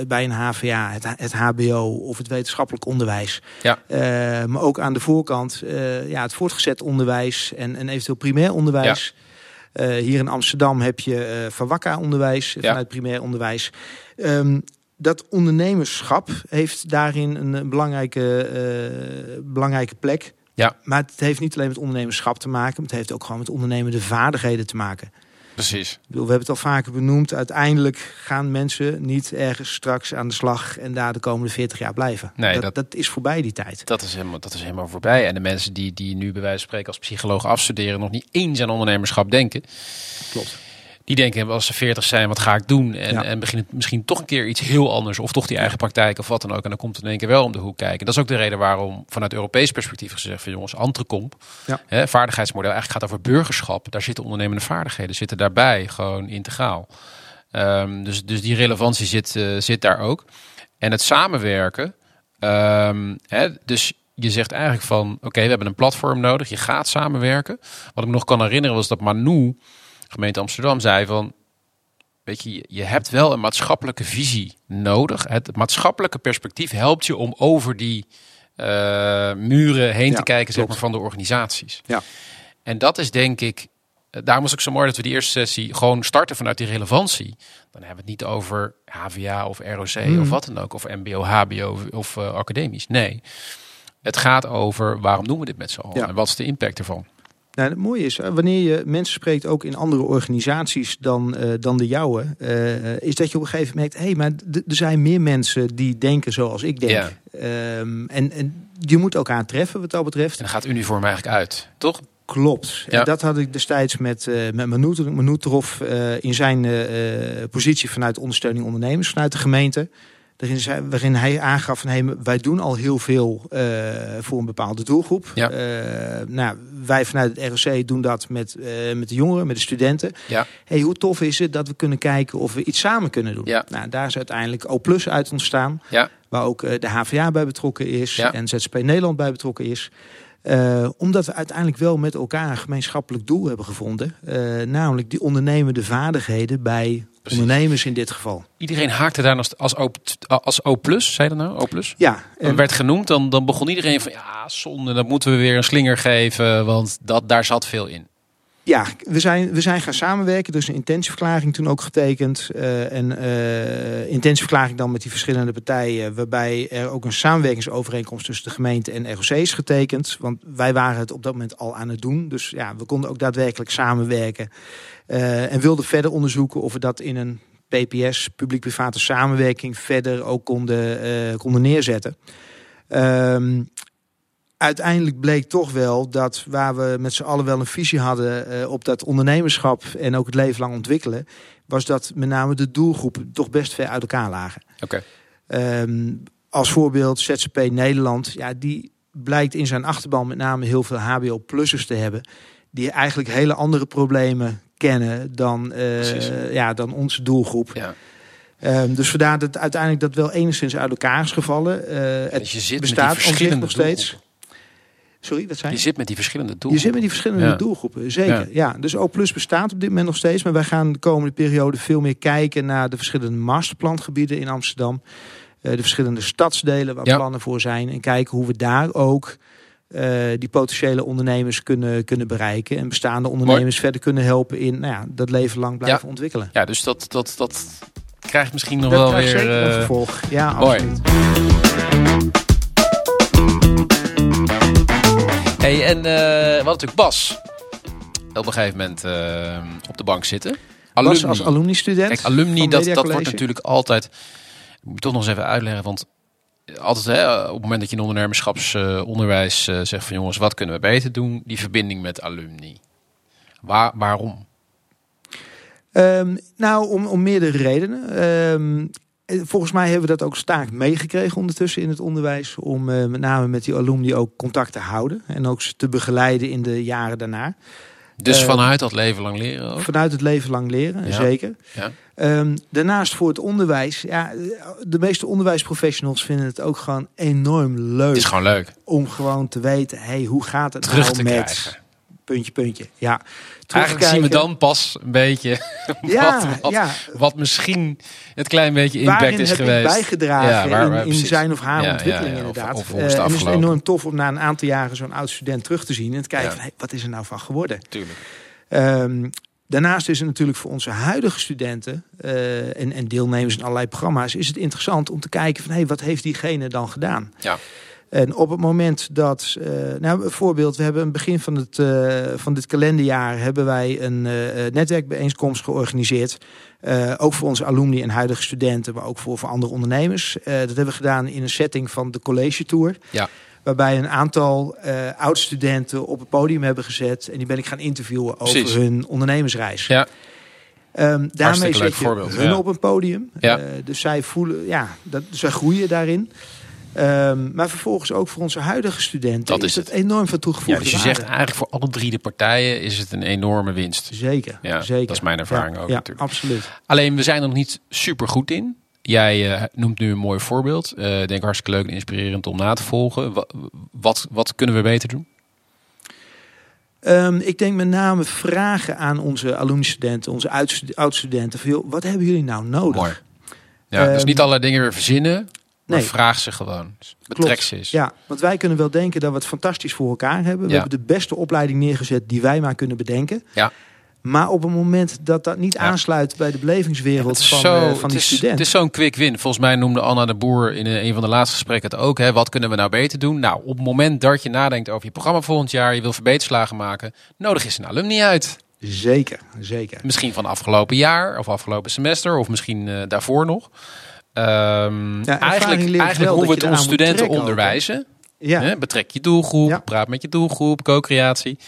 bij een HVA, het, het HBO of het wetenschappelijk onderwijs. Ja. Maar ook aan de voorkant ja, het voortgezet onderwijs en, en eventueel primair onderwijs. Eh, hier in Amsterdam heb je eh Wakka onderwijs Ja. vanuit primair onderwijs. Ehm, dat ondernemerschap heeft daarin een eh, belangrijke, eh, belangrijke plek. Ja. Maar het heeft niet alleen met ondernemerschap te maken, maar het heeft ook gewoon met ondernemende vaardigheden te maken. Precies. Ik bedoel, we hebben het al vaker benoemd. Uiteindelijk gaan mensen niet ergens straks aan de slag en daar de komende 40 jaar blijven. Nee, dat, dat- dat is voorbij die tijd. Dat is, helemaal, dat is helemaal voorbij. En de mensen die, die nu bij wijze van spreken als psycholoog afstuderen... nog niet eens aan ondernemerschap denken... Klopt. Die denken als ze 40 zijn, wat ga ik doen? En, Ja. en beginnen misschien toch een keer iets heel anders... of toch die eigen praktijk of wat dan ook. En dan komt het in één keer wel om de hoek kijken. Dat is ook de reden waarom vanuit Europees perspectief gezegd... van jongens, Antrecomp, Ja. hè, vaardigheidsmodel... eigenlijk gaat over burgerschap. Daar zitten ondernemende vaardigheden, zitten daarbij gewoon integraal. Ehm, dus, dus die relevantie zit, eh, zit daar ook. En het samenwerken... Ehm, hè, dus je zegt eigenlijk van, oké, we hebben een platform nodig. Je gaat samenwerken. Wat ik me nog kan herinneren was dat Manu, gemeente Amsterdam, zei van, weet je, je hebt wel een maatschappelijke visie nodig. Het maatschappelijke perspectief helpt je om over die eh, muren heen Ja, te kijken, zeg maar, van de organisaties. Ja. En dat is denk ik, eh, daarom was ik zo mooi dat we die eerste sessie gewoon starten vanuit die relevantie. Dan hebben we het niet over HVA of ROC Hmm. of wat dan ook, of MBO, HBO of eh, academisch. Nee, het gaat over waarom doen we dit met z'n allen Ja. en wat is de impact ervan. Nou, het mooie is, wanneer je mensen spreekt, ook in andere organisaties dan, eh, dan de jouwe, eh, is dat je op een gegeven moment merkt, hé, maar d- er zijn meer mensen die denken zoals ik denk. Ja. Ehm, en, en je moet elkaar treffen wat dat betreft. En dan gaat uniform eigenlijk uit, toch? Klopt. Ja. En dat had ik destijds met, eh met ik Manu trof in zijn positie vanuit ondersteuning ondernemers vanuit de gemeente. Waarin, hij aangaf van hey, wij doen al heel veel eh, voor een bepaalde doelgroep. Ja. Eh, nou, wij vanuit het ROC doen dat met, eh, met de jongeren, met de studenten. Ja. Hey, hoe tof is het dat we kunnen kijken of we iets samen kunnen doen? Ja. Nou, daar is uiteindelijk O Plus uit ontstaan. Ja. Waar ook de HVA bij betrokken is Ja. en ZZP Nederland bij betrokken is. Omdat we uiteindelijk wel met elkaar een gemeenschappelijk doel hebben gevonden. Namelijk die ondernemende vaardigheden bij Precies. ondernemers in dit geval. Iedereen haakte daar als, als, O, als O+, zei je dat nou? O+. Ja, En en, werd genoemd, dan, dan begon iedereen van ja, zonde, dat moeten we weer een slinger geven, want dat, daar zat veel in. Ja we, zijn, we zijn gaan samenwerken. Er is een intentieverklaring toen ook getekend. Eh en eh intentieverklaring dan met die verschillende partijen. Waarbij er ook een samenwerkingsovereenkomst tussen de gemeente en ROC is getekend. Want wij waren het op dat moment al aan het doen. Dus ja, we konden ook daadwerkelijk samenwerken. Eh, en wilden verder onderzoeken of we dat in een PPS, publiek-private samenwerking, verder ook konden, konden neerzetten. Ehm, uiteindelijk bleek toch wel dat waar we met z'n allen wel een visie hadden eh, op dat ondernemerschap en ook het leven lang ontwikkelen, was dat met name de doelgroepen toch best ver uit elkaar lagen. Oké. Ehm, als voorbeeld ZZP Nederland, ja, die blijkt in zijn achterban met name heel veel HBO-plussers te hebben, die eigenlijk hele andere problemen kennen dan, eh, ja, dan onze doelgroep. Ja. Ehm, dus vandaar dat uiteindelijk dat wel enigszins uit elkaar is gevallen. Eh, het Dus je zit bestaat met verschillende nog steeds. Sorry, wat zei Je je? zit met die verschillende Je doelgroepen. zit met die verschillende Ja. doelgroepen, zeker. Ja. dus O Plus bestaat op dit moment nog steeds. Maar wij gaan de komende periode veel meer kijken naar de verschillende masterplangebieden in Amsterdam. Eh, de verschillende stadsdelen waar Ja. plannen voor zijn. En kijken hoe we daar ook eh, die potentiële ondernemers kunnen, kunnen bereiken. En bestaande ondernemers verder kunnen helpen in nou ja, dat leven lang blijven ontwikkelen. Ja, dus dat, dat, dat krijgt misschien nog Dat wel krijgt weer... zeker een eh, vervolg. Ja, mooi. absoluut. Hey, en eh we hadden natuurlijk Bas op een gegeven moment eh, op de bank zitten. Alumni. als alumni-student. Kijk, alumni, dat, dat wordt natuurlijk altijd... Ik moet toch nog eens even uitleggen, want altijd hè, op het moment dat je in ondernemerschapsonderwijs eh, zegt van jongens, wat kunnen we beter doen? Die verbinding met alumni. Waar, waarom? Ehm, nou, om, om meerdere redenen. Ehm, eh, volgens mij hebben we dat ook sterk meegekregen ondertussen in het onderwijs. Om uh, met name met die alumni ook contact te houden. En ook ze te begeleiden in de jaren daarna. Dus uh, vanuit dat leven lang leren ook? Vanuit het leven lang leren, ja. zeker. Ja. Um, daarnaast voor het onderwijs. Ja, de meeste onderwijsprofessionals vinden het ook gewoon enorm leuk. Het is gewoon leuk. Om gewoon te weten, hey, hoe gaat het Terug nou te met... Krijgen. Puntje, puntje. Ja. Eigenlijk zien we dan pas een beetje ja, wat, wat, ja. wat misschien het klein beetje impact Waarin is geweest. Bijgedragen Ja, waar- waar in, in zijn of haar ontwikkeling. Of- inderdaad. of is Eh, en is enorm tof om na een aantal jaren zo'n oud student terug te zien. En te kijken van, hey, wat is er nou van geworden? Tuurlijk. Ehm, daarnaast is het natuurlijk voor onze huidige studenten eh, en, en deelnemers in allerlei programma's... is het interessant om te kijken van hey, wat heeft diegene dan gedaan? Ja. En op het moment dat, eh, nou een voorbeeld, we hebben een begin van, het, eh, van dit kalenderjaar hebben wij een eh, netwerkbijeenkomst georganiseerd. Ook voor onze alumni en huidige studenten, maar ook voor, voor andere ondernemers. Dat hebben we gedaan in een setting van de college tour. Ja. Waarbij een aantal oud-studenten op het podium hebben gezet. En die ben ik gaan interviewen over Precies. hun ondernemersreis. Ja. Ehm, daarmee zet je hun ja. op een podium. Ja. Dus zij voelen, ja, dat, zij groeien daarin. Ehm, maar vervolgens ook voor onze huidige studenten Dat is het enorm van ja, toegevoegde dus je waarde. zegt eigenlijk voor alle drie de partijen is het een enorme winst. Zeker, Ja, zeker. dat is mijn ervaring ja, ook ja, natuurlijk. absoluut. Alleen we zijn er nog niet super goed in. Jij eh, noemt nu een mooi voorbeeld. Eh denk hartstikke leuk en inspirerend om na te volgen. Wa- Wat, wat kunnen we beter doen? Ehm, ik denk met name vragen aan onze alumni-studenten, onze oud- oud-studenten. wat hebben jullie nou nodig? Mooi. Ja, dus Ehm, niet allerlei dingen weer verzinnen, maar nee. vraag ze gewoon. Betrek ze eens. Ja, want wij kunnen wel denken dat we het fantastisch voor elkaar hebben. We Ja. hebben de beste opleiding neergezet die wij maar kunnen bedenken. Ja. Maar op het moment dat dat niet Ja. aansluit bij de belevingswereld van, zo, eh, van die is, student. het is zo'n quick win. Volgens mij noemde Anna de Boer in een, een van de laatste gesprekken het ook. Hè. Wat kunnen we nou beter doen? Nou, op het moment dat je nadenkt over je programma volgend jaar, je wil verbeterslagen maken, nodig is een alumni uit. Zeker, zeker. Misschien van afgelopen jaar of afgelopen semester of misschien eh, daarvoor nog. Ehm, eigenlijk hoe we dat het onze studenten onderwijzen. Ja, Hè? Betrek je doelgroep, Ja. praat met je doelgroep, co-creatie.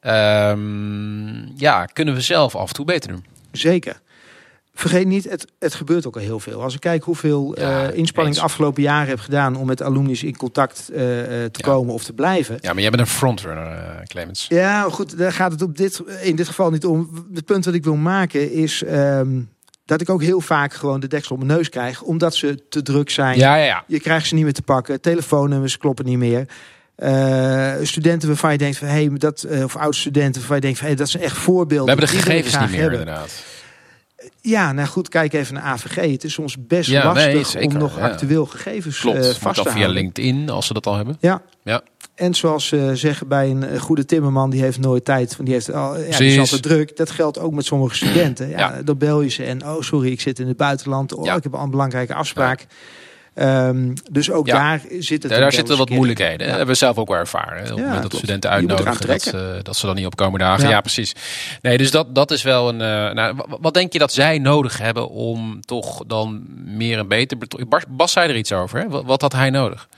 Ehm, ja, kunnen we zelf af en toe beter doen. zeker. Vergeet niet, het, het gebeurt ook al heel veel. Als ik kijk hoeveel Ja, eh, inspanning ik de afgelopen jaren heb gedaan om met alumni's in contact eh, eh, te Ja. komen of te blijven. Ja, maar jij bent een frontrunner, eh, Clemens. Ja, goed, daar gaat het op dit, in dit geval niet om. Het punt wat ik wil maken is ehm, dat ik ook heel vaak gewoon de deksel op mijn neus krijg, omdat ze te druk zijn. Ja, ja, ja. Je krijgt ze niet meer te pakken, telefoonnummers kloppen niet meer. Eh, studenten waarvan je denkt van hey, dat, eh, of oud studenten waarvan je denkt van hey, dat zijn echt voorbeelden. We hebben de gegevens niet meer, hebben. inderdaad. Ja, nou goed, kijk even naar AVG. Het is soms best Ja, lastig nee, zeker, om nog ja. actueel gegevens Klopt. eh, vast te via houden. LinkedIn, als ze dat al hebben. Ja. Ja. En zoals ze zeggen bij een eh, goede timmerman, die heeft nooit tijd. Want die, heeft al, ja, die is altijd druk. Dat geldt ook met sommige studenten. Ja, Ja. Dan bel je ze en, oh sorry, ik zit in het buitenland. Oh, Ja. ik heb een belangrijke afspraak. Ehm, dus ook Ja. daar zit het. Daar, hem daar zitten wat moeilijkheden. Dat hebben we zelf ook wel ervaren. hè. Op het Ja, moment dat studenten uitnodigen, dat ze, dat ze dan niet opkomen dagen. Ja, Ja. precies. Nee, dus dat, dat is wel een... eh, nou, wa- wat denk je dat zij nodig hebben om toch dan meer en beter... Bas, Bas zei er iets over. Hè? Wat, wat had hij nodig?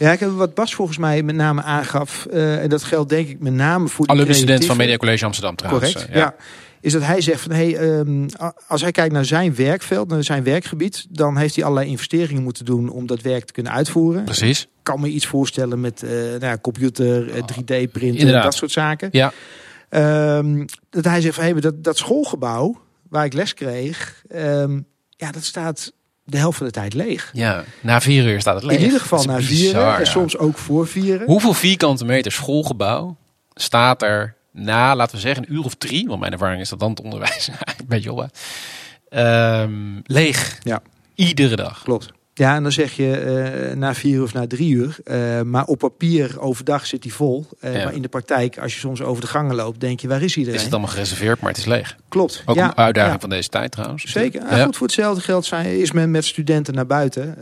Ja, ik heb wat Bas volgens mij met name aangaf. eh, en dat geldt denk ik met name voor de Alumni student van. Media College Amsterdam trouwens. Correct, Eh, ja. Is dat hij zegt van hey, ehm, als hij kijkt naar zijn werkveld, naar zijn werkgebied, dan heeft hij allerlei investeringen moeten doen om dat werk te kunnen uitvoeren. Precies. Ik kan me iets voorstellen met eh nou, ja, computer, eh, 3D-printen, Inderdaad. dat soort zaken. Ja. Ehm, dat hij zegt van hey, dat, dat schoolgebouw waar ik les kreeg, ehm, ja, dat staat de helft van de tijd leeg. ja, na vier uur staat het leeg. In ieder geval na bizar, vieren en ja. soms ook voor vieren. Hoeveel vierkante meter schoolgebouw staat er na, laten we zeggen, een uur of drie? Want mijn ervaring is dat dan het onderwijs op. hè. Ehm, leeg. Ja. Iedere dag. Klopt. Ja, en dan zeg je eh, na vier of na drie uur. Eh, maar op papier overdag zit die vol. Eh, Ja. Maar in de praktijk, als je soms over de gangen loopt, denk je, waar is iedereen? Is het allemaal gereserveerd, maar het is leeg. Klopt. Ook ja, een uitdaging ja. van deze tijd trouwens. Zeker. Ah. Goed, voor hetzelfde geld zijn, is men met studenten naar buiten.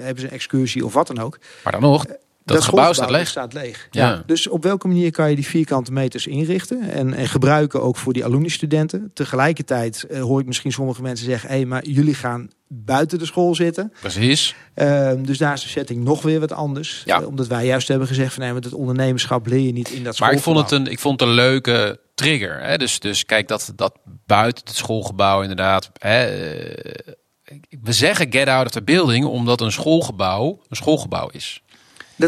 hebben ze een excursie of wat dan ook. Maar dan nog, dat, gebouw staat leeg. staat leeg. Ja. Ja. Dus op welke manier kan je die vierkante meters inrichten en, en gebruiken ook voor die alumni-studenten? Tegelijkertijd eh, hoor ik misschien sommige mensen zeggen: hé, maar jullie gaan buiten de school zitten. Precies. Ehm, dus daar is de setting nog weer wat anders. Ja. Eh, omdat wij juist hebben gezegd van nee, met het ondernemerschap leer je niet in dat Maar ik vond het een, ik vond het een leuke trigger. Hè? Dus, dus kijk, dat, dat buiten het schoolgebouw inderdaad. Hè, eh, we zeggen get out of the building omdat een schoolgebouw een schoolgebouw is.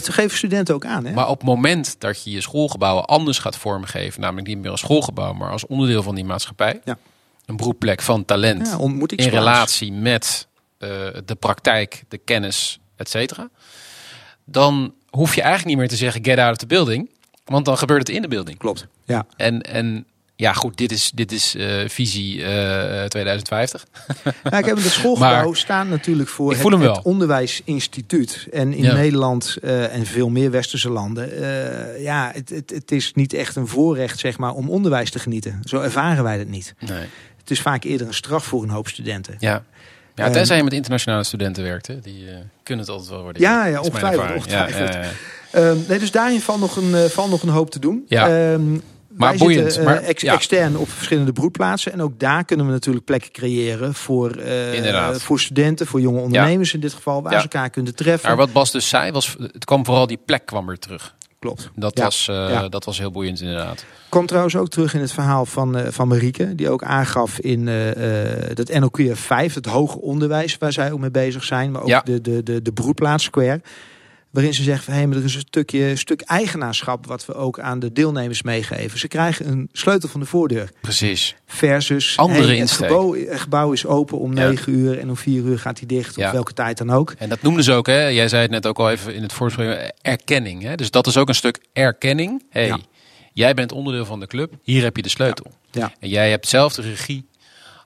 Dat geven studenten ook aan. Hè? Maar op het moment dat je je schoolgebouwen anders gaat vormgeven, namelijk niet meer als schoolgebouw, maar als onderdeel van die maatschappij, Ja. een broedplek van talent Ja, in relatie met eh, de praktijk, de kennis, et cetera, dan hoef je eigenlijk niet meer te zeggen get out of the building, want dan gebeurt het in de building. Klopt. Ja. En, en ja, goed, dit is, dit is eh, visie eh, 2050. Ja, ik heb het schoolgebouw Maar- staan natuurlijk voor het, het onderwijsinstituut. En in Ja. Nederland eh, en veel meer westerse landen, eh, ja, het, het, het is niet echt een voorrecht zeg maar, om onderwijs te genieten. Zo ervaren wij het niet. Nee. Het is vaak eerder een straf voor een hoop studenten. Ja. Ja, Ehm, tenzij je met internationale studenten werkt, hè. die eh, kunnen het altijd wel worden. Ja, ja, Dat ongetwijfeld, ongetwijfeld. ja. Ehm, nee, dus daarin valt nog een, eh, valt nog een hoop te doen. Ja. Ehm, Maar wij boeiend, zitten eh, maar- ex- ja. extern op verschillende broedplaatsen. En ook daar kunnen we natuurlijk plekken creëren voor, eh, voor studenten, voor jonge ondernemers in dit geval, waar ze elkaar kunnen treffen. Maar wat Bas dus zei, was, het kwam vooral die plek kwam weer terug. Klopt. Dat, Ja. was, eh, Ja. dat was heel boeiend inderdaad. Komt trouwens ook terug in het verhaal van, eh, van Marieke, die ook aangaf in eh, eh, dat NOQF 5, het hoger onderwijs waar zij ook mee bezig zijn, maar ook Ja. de, de, de, de broedplaats Square. Waarin ze zegt van hé, maar er is een stukje stuk eigenaarschap wat we ook aan de deelnemers meegeven. Ze krijgen een sleutel van de voordeur. Precies. Versus Andere hey, het gebouw, het gebouw is open om Ja. 9 uur en om 4 uur gaat hij dicht, Ja. op welke tijd dan ook. En dat noemden ze ook, hè? jij zei het net ook al even in het voorgesprek, erkenning. Hè? Dus dat is ook een stuk erkenning. hey, Ja. jij bent onderdeel van de club, hier heb je de sleutel. Ja. En jij hebt zelf de regie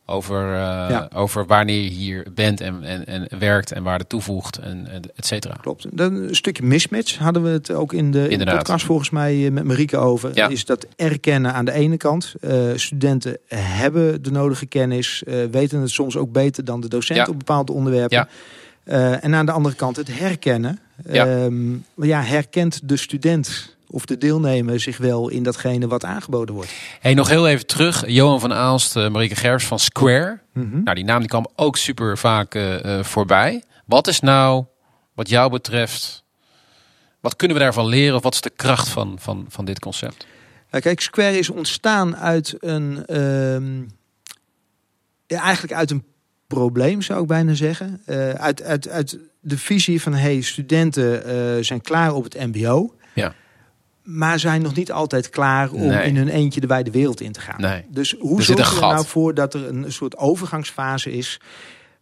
over, eh, Ja. over wanneer je hier bent en, en, en werkt en waarde toevoegt, en, en et cetera. Klopt. Dan een stukje mismatch hadden we het ook in de, in de podcast volgens mij eh, met Marieke over. Ja. Is dat erkennen aan de ene kant. Eh, studenten hebben de nodige kennis, weten het soms ook beter dan de docent Ja. op bepaalde onderwerpen. Ja. Eh, en aan de andere kant het herkennen. Ja. Ehm, ja, herkent de student of de deelnemer zich wel in datgene wat aangeboden wordt? Hey, nog heel even terug. Johan van Aalst, eh, Marieke Gerfs van Square. Mhm. Nou, die naam die kwam ook super vaak eh, eh, voorbij. Wat is nou, wat jou betreft, wat kunnen we daarvan leren? Of wat is de kracht van, van, van dit concept? Nou, kijk, Square is ontstaan uit een. ehm, ja, eigenlijk uit een probleem, zou ik bijna zeggen. Eh, uit, uit, uit de visie van: hey, studenten zijn klaar op het MBO. Ja. Maar zijn nog niet altijd klaar om Nee. in hun eentje de wijde wereld in te gaan. Nee. Dus hoe zorg je er nou voor dat er een soort overgangsfase is?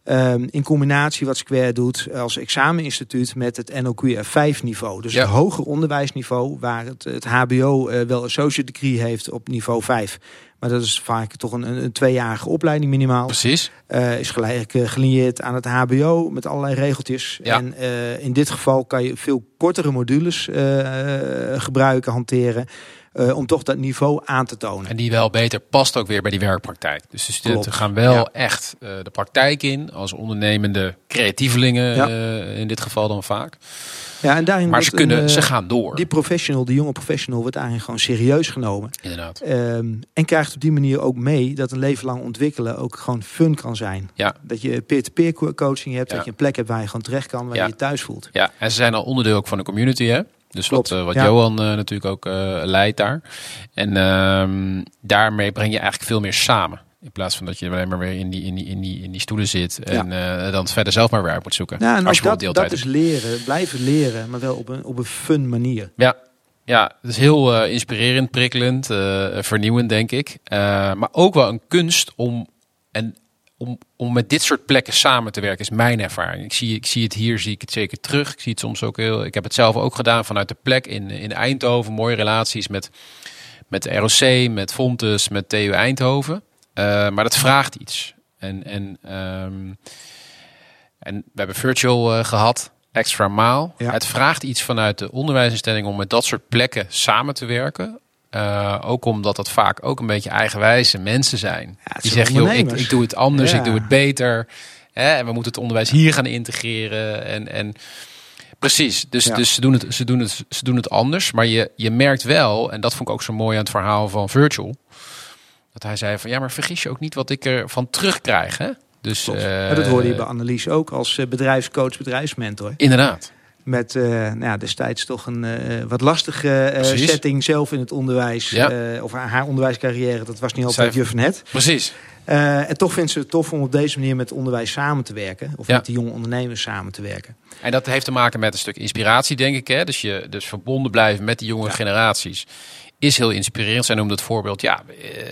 Ehm, in combinatie wat Square doet als exameninstituut met het NOQF 5 niveau. Dus Ja. het hoger onderwijsniveau waar het, het HBO eh, wel associate degree heeft op niveau 5. Maar dat is vaak toch een, een, een tweejarige opleiding minimaal. Precies. Eh, is gelijk eh, gelineerd aan het HBO met allerlei regeltjes. Ja. En in dit geval kan je veel kortere modules gebruiken, hanteren. Eh, om toch dat niveau aan te tonen. En die wel beter past ook weer bij die werkpraktijk. Dus de studenten Klopt. gaan wel Ja. echt eh, de praktijk in als ondernemende creatievelingen Ja. eh, in dit geval dan vaak. Ja, en daarin Maar ze, een, kunnen, ze gaan door. Die professional, die jonge professional, wordt daarin gewoon serieus genomen. Inderdaad. Ehm, en krijgt op die manier ook mee dat een leven lang ontwikkelen ook gewoon fun kan zijn. Ja. Dat je peer-to-peer co- coaching hebt, Ja. dat je een plek hebt waar je gewoon terecht kan, waar Ja. je je thuis voelt. Ja, en ze zijn al onderdeel ook van de community, hè? Dus Klopt, wat, eh, wat ja. Johan eh, natuurlijk ook eh, leidt daar. En ehm, daarmee breng je eigenlijk veel meer samen. In plaats van dat je alleen maar weer in die, in die, in die, in die stoelen zit. En dan verder zelf maar weer uit moet zoeken. Ja, en Als je dat, dat is leren, blijven leren, maar wel op een, op een fun manier. Ja, ja het is heel inspirerend, prikkelend, vernieuwend, denk ik. Maar ook wel een kunst om, en, om, om met dit soort plekken samen te werken, is mijn ervaring. Ik zie, ik zie het hier, zie ik het zeker terug. Ik zie het soms ook heel. Ik heb het zelf ook gedaan vanuit de plek in, in Eindhoven. Mooie relaties met, met de ROC, met Fontes, met TU Eindhoven. Eh, maar dat vraagt iets. En, en, ehm, en we hebben virtual eh, gehad, extra maal. Ja. Het vraagt iets vanuit de onderwijsinstelling om met dat soort plekken samen te werken. Eh, ook omdat dat vaak ook een beetje eigenwijze mensen zijn. die zeggen, joh, ik, ik doe het anders, Ja. ik doe het beter. Hè, en we moeten het onderwijs hier gaan integreren. En, en precies, dus, Ja. dus ze, doen het, ze, doen het, ze doen het anders. Maar je, je merkt wel, en dat vond ik ook zo mooi aan het verhaal van Virtual. Dat hij zei van, ja, maar vergis je ook niet wat ik er van terugkrijg. Hè? Dus, eh, dat hoorde je bij Annelies ook als eh, bedrijfscoach, bedrijfsmentor. Inderdaad. Met eh, nou ja, destijds toch een eh, wat lastige eh, setting zelf in het onderwijs. Ja. of haar, haar onderwijscarrière, dat was niet Zij- altijd juf van het. Precies. En toch vindt ze het tof om op deze manier met onderwijs samen te werken. Of Ja. met die jonge ondernemers samen te werken. En dat heeft te maken met een stuk inspiratie, denk ik. Hè? Dus je dus verbonden blijven met die jonge generaties is heel inspirerend. Zij noemde het voorbeeld, ja,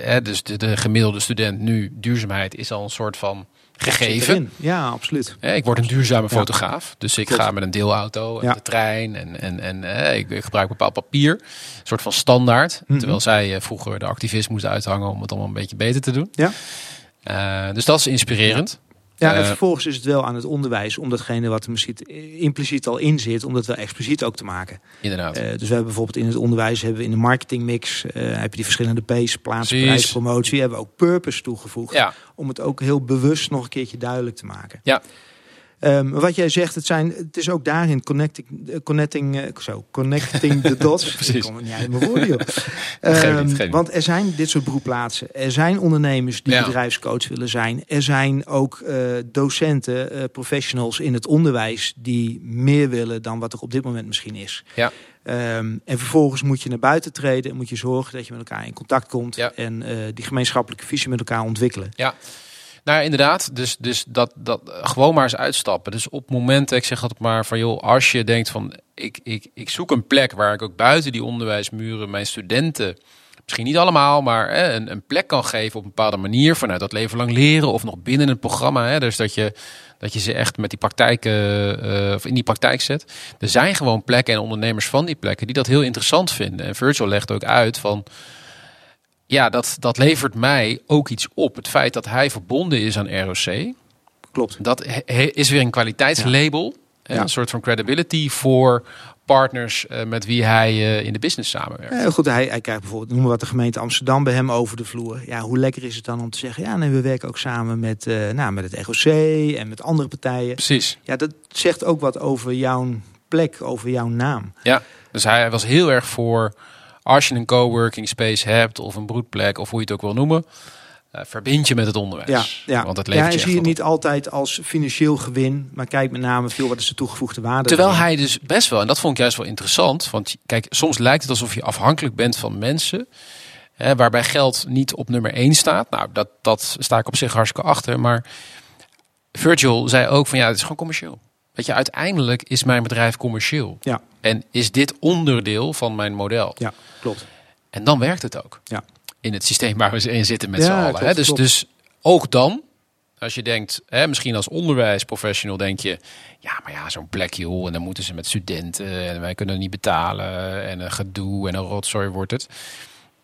hè, dus de, de gemiddelde student nu, duurzaamheid is al een soort van gegeven. Ja, absoluut. Ik word een duurzame fotograaf, dus ik Klopt. ga met een deelauto en Ja. de trein en, en, en hè, ik, ik gebruik bepaald papier, een soort van standaard. Mhm. Terwijl zij eh, vroeger de activist moest uithangen om het allemaal een beetje beter te doen. Ja. Eh, dus dat is inspirerend. Ja, en Eh, vervolgens is het wel aan het onderwijs om datgene wat er misschien impliciet al in zit, om dat wel expliciet ook te maken. Inderdaad. Eh, dus we hebben bijvoorbeeld in het onderwijs, hebben we in de marketingmix, eh heb je die verschillende P's, plaats, Precies. prijs, promotie, hebben we ook purpose toegevoegd. ja, Om het ook heel bewust nog een keertje duidelijk te maken. Ja. Ehm, wat jij zegt, het, zijn, het is ook daarin connecting, eh, connecting, eh, zo, connecting the dots. Precies. Ik kom er niet uit mijn woorden, joh. Ehm, niet, want er zijn dit soort beroepplaatsen. Er zijn ondernemers die Ja. bedrijfscoach willen zijn. Er zijn ook eh, docenten, professionals in het onderwijs die meer willen dan wat er op dit moment misschien is. Ja. Ehm, en vervolgens moet je naar buiten treden en moet je zorgen dat je met elkaar in contact komt Ja. en die gemeenschappelijke visie met elkaar ontwikkelen. Nou, inderdaad. Dus, dus dat, dat gewoon maar eens uitstappen. Dus op momenten, ik zeg altijd maar van joh, als je denkt van ik, ik, ik zoek een plek waar ik ook buiten die onderwijsmuren mijn studenten, misschien niet allemaal, maar hè, een, een plek kan geven op een bepaalde manier vanuit dat leven lang leren of nog binnen het programma. Hè, dus dat je, dat je ze echt met die praktijk, eh, of in die praktijk zet. Er zijn gewoon plekken en ondernemers van die plekken die dat heel interessant vinden. En Virtual legt ook uit van ja, dat, dat levert mij ook iets op. Het feit dat hij verbonden is aan ROC, Klopt. dat he- is weer een kwaliteitslabel. Ja. Een soort van credibility voor partners eh, met wie hij eh, in de business samenwerkt. Eh, goed, hij, hij krijgt bijvoorbeeld, noemen we wat de gemeente Amsterdam bij hem over de vloer. Ja, hoe lekker is het dan om te zeggen, ja, nee, we werken ook samen met, eh, nou, met het ROC en met andere partijen. Precies. Ja, dat zegt ook wat over jouw plek, over jouw naam. Ja, dus hij was heel erg voor als je een coworking space hebt of een broedplek of hoe je het ook wil noemen, eh, verbind je met het onderwijs. Ja, ja. Want het ja, levert en je zie je op. niet altijd als financieel gewin, maar kijk met name veel wat is de toegevoegde waarde. Terwijl erin. hij dus best wel, en dat vond ik juist wel interessant, want kijk, soms lijkt het alsof je afhankelijk bent van mensen, hè, waarbij geld niet op nummer 1 staat. Nou, dat, dat sta ik op zich hartstikke achter, maar Virgil zei ook van ja, het is gewoon commercieel. Weet je, uiteindelijk is mijn bedrijf commercieel. Ja. En is dit onderdeel van mijn model. Ja, klopt. En dan werkt het ook. Ja. In het systeem waar we in zitten met Ja, z'n allen. klopt, hè. Dus, klopt. dus ook dan, als je denkt, hè, misschien als onderwijsprofessional denk je, ja, maar ja, zo'n plek joh, en dan moeten ze met studenten en wij kunnen niet betalen en een gedoe en een rotzooi wordt het.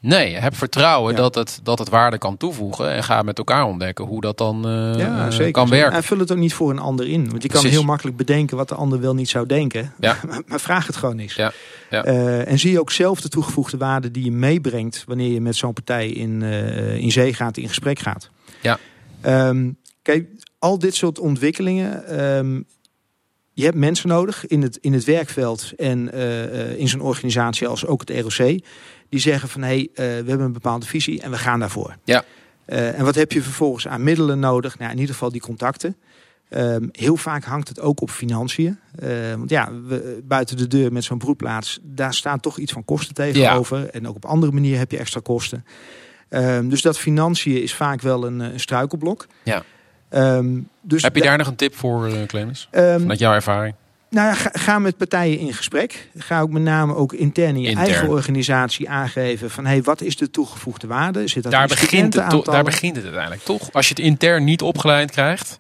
Nee, heb vertrouwen Ja. dat, het, dat het waarde kan toevoegen en ga met elkaar ontdekken hoe dat dan eh, Ja, zeker. kan werken. En vul het ook niet voor een ander in. Want je kan heel makkelijk bedenken wat de ander wel niet zou denken. Ja. Maar, maar vraag het gewoon eens. Ja, ja. Eh, en zie je ook zelf de toegevoegde waarde die je meebrengt wanneer je met zo'n partij in, eh, in zee gaat, in gesprek gaat. Ja. Ehm, kijk, al dit soort ontwikkelingen. ehm, je hebt mensen nodig in het, in het werkveld en eh, eh, in zo'n organisatie als ook het ROC. Die zeggen van hé, hey, eh, we hebben een bepaalde visie en we gaan daarvoor. Ja. Eh, en wat heb je vervolgens aan middelen nodig? Nou, in ieder geval die contacten. Ehm, heel vaak hangt het ook op financiën. Eh, want ja, we, buiten de deur met zo'n broedplaats, daar staan toch iets van kosten tegenover. En ook op andere manieren heb je extra kosten. Ehm, dus dat financiën is vaak wel een, een struikelblok. Ja. Ehm, dus Heb je da- daar nog een tip voor, Clemens? Vanuit jouw ervaring? Nou ja, ga, ga met partijen in gesprek. Ga ook met name ook intern in je eigen organisatie aangeven van hey, wat is de toegevoegde waarde? Zit dat Daar in begint, het, to- daar begint het uiteindelijk, toch? Als je het intern niet opgeleid krijgt,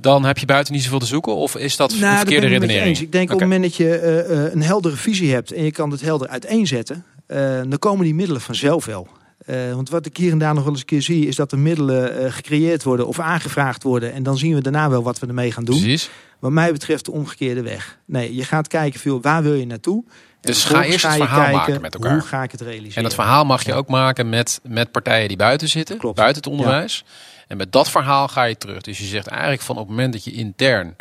dan heb je buiten niet zoveel te zoeken? Of is dat Nou, een verkeerde redenering? Ik denk op het moment dat je eh, eh, een heldere visie hebt en je kan het helder uiteenzetten, eh, dan komen die middelen vanzelf wel. Eh, want wat ik hier en daar nog wel eens een keer zie, is dat er middelen eh, gecreëerd worden of aangevraagd worden. En dan zien we daarna wel wat we ermee gaan doen. Precies. Wat mij betreft de omgekeerde weg. Nee, je gaat kijken veel, waar wil je naartoe? En Dus ga eerst het verhaal kijken, maken met elkaar. Hoe ga ik het realiseren? En dat verhaal mag je Ja. ook maken met, met partijen die buiten zitten, Klopt. buiten het onderwijs. En met dat verhaal ga je terug. Dus je zegt eigenlijk van op het moment dat je intern,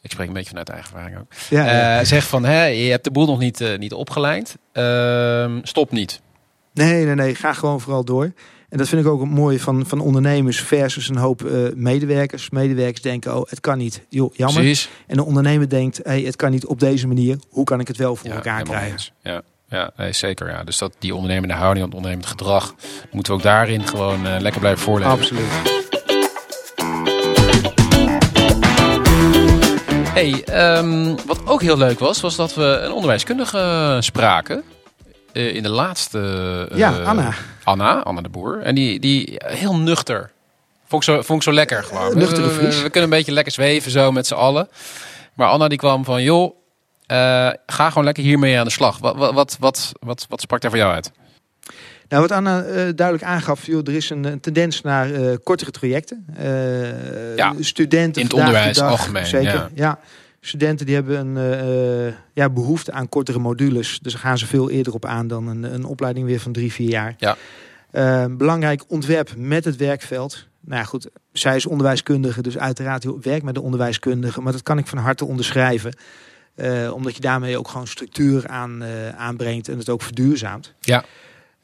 ik spreek een beetje vanuit eigen ervaring ook, Ja, ja. eh, zegt van hè, je hebt de boel nog niet, eh, niet opgeleid, Ehm, stop niet. Nee, nee, nee. Ga gewoon vooral door. En dat vind ik ook het mooie van, van ondernemers versus een hoop eh, medewerkers. Medewerkers denken, oh, het kan niet. Joh, jammer. Precies. En de ondernemer denkt, hey, het kan niet op deze manier. Hoe kan ik het wel voor Ja, elkaar krijgen? eens. Ja. ja nee, zeker. Ja. Dus dat, die ondernemende houding, het ondernemend gedrag, moeten we ook daarin gewoon uh, lekker blijven voorlezen. Absoluut. Hey, um, wat ook heel leuk was, was dat we een onderwijskundige spraken. Uh, in de laatste. Uh, ja, Anna. Anna, Anna de Boer. En die, die heel nuchter. Vond ik zo, vond ik zo lekker gewoon. nuchtere we, kunnen een beetje lekker zweven zo met z'n allen. Maar Anna die kwam van, joh, ga gewoon lekker hiermee aan de slag. Wat, wat, wat, wat, wat, sprak daar voor jou uit? Nou, wat Anna uh, duidelijk aangaf, joh, er is een, een tendens naar uh, kortere trajecten. ja, studenten in het onderwijs dag, algemeen. Zeker, ja. ja. Studenten die hebben een ja, behoefte aan kortere modules. Dus daar gaan ze veel eerder op aan dan een, een opleiding weer van drie, vier jaar. Ja. belangrijk ontwerp met het werkveld. Nou ja, goed, zij is onderwijskundige, dus uiteraard werkt met de onderwijskundige. Maar dat kan ik van harte onderschrijven. Uh, omdat je daarmee ook gewoon structuur aan, aanbrengt en het ook verduurzaamt. Ja.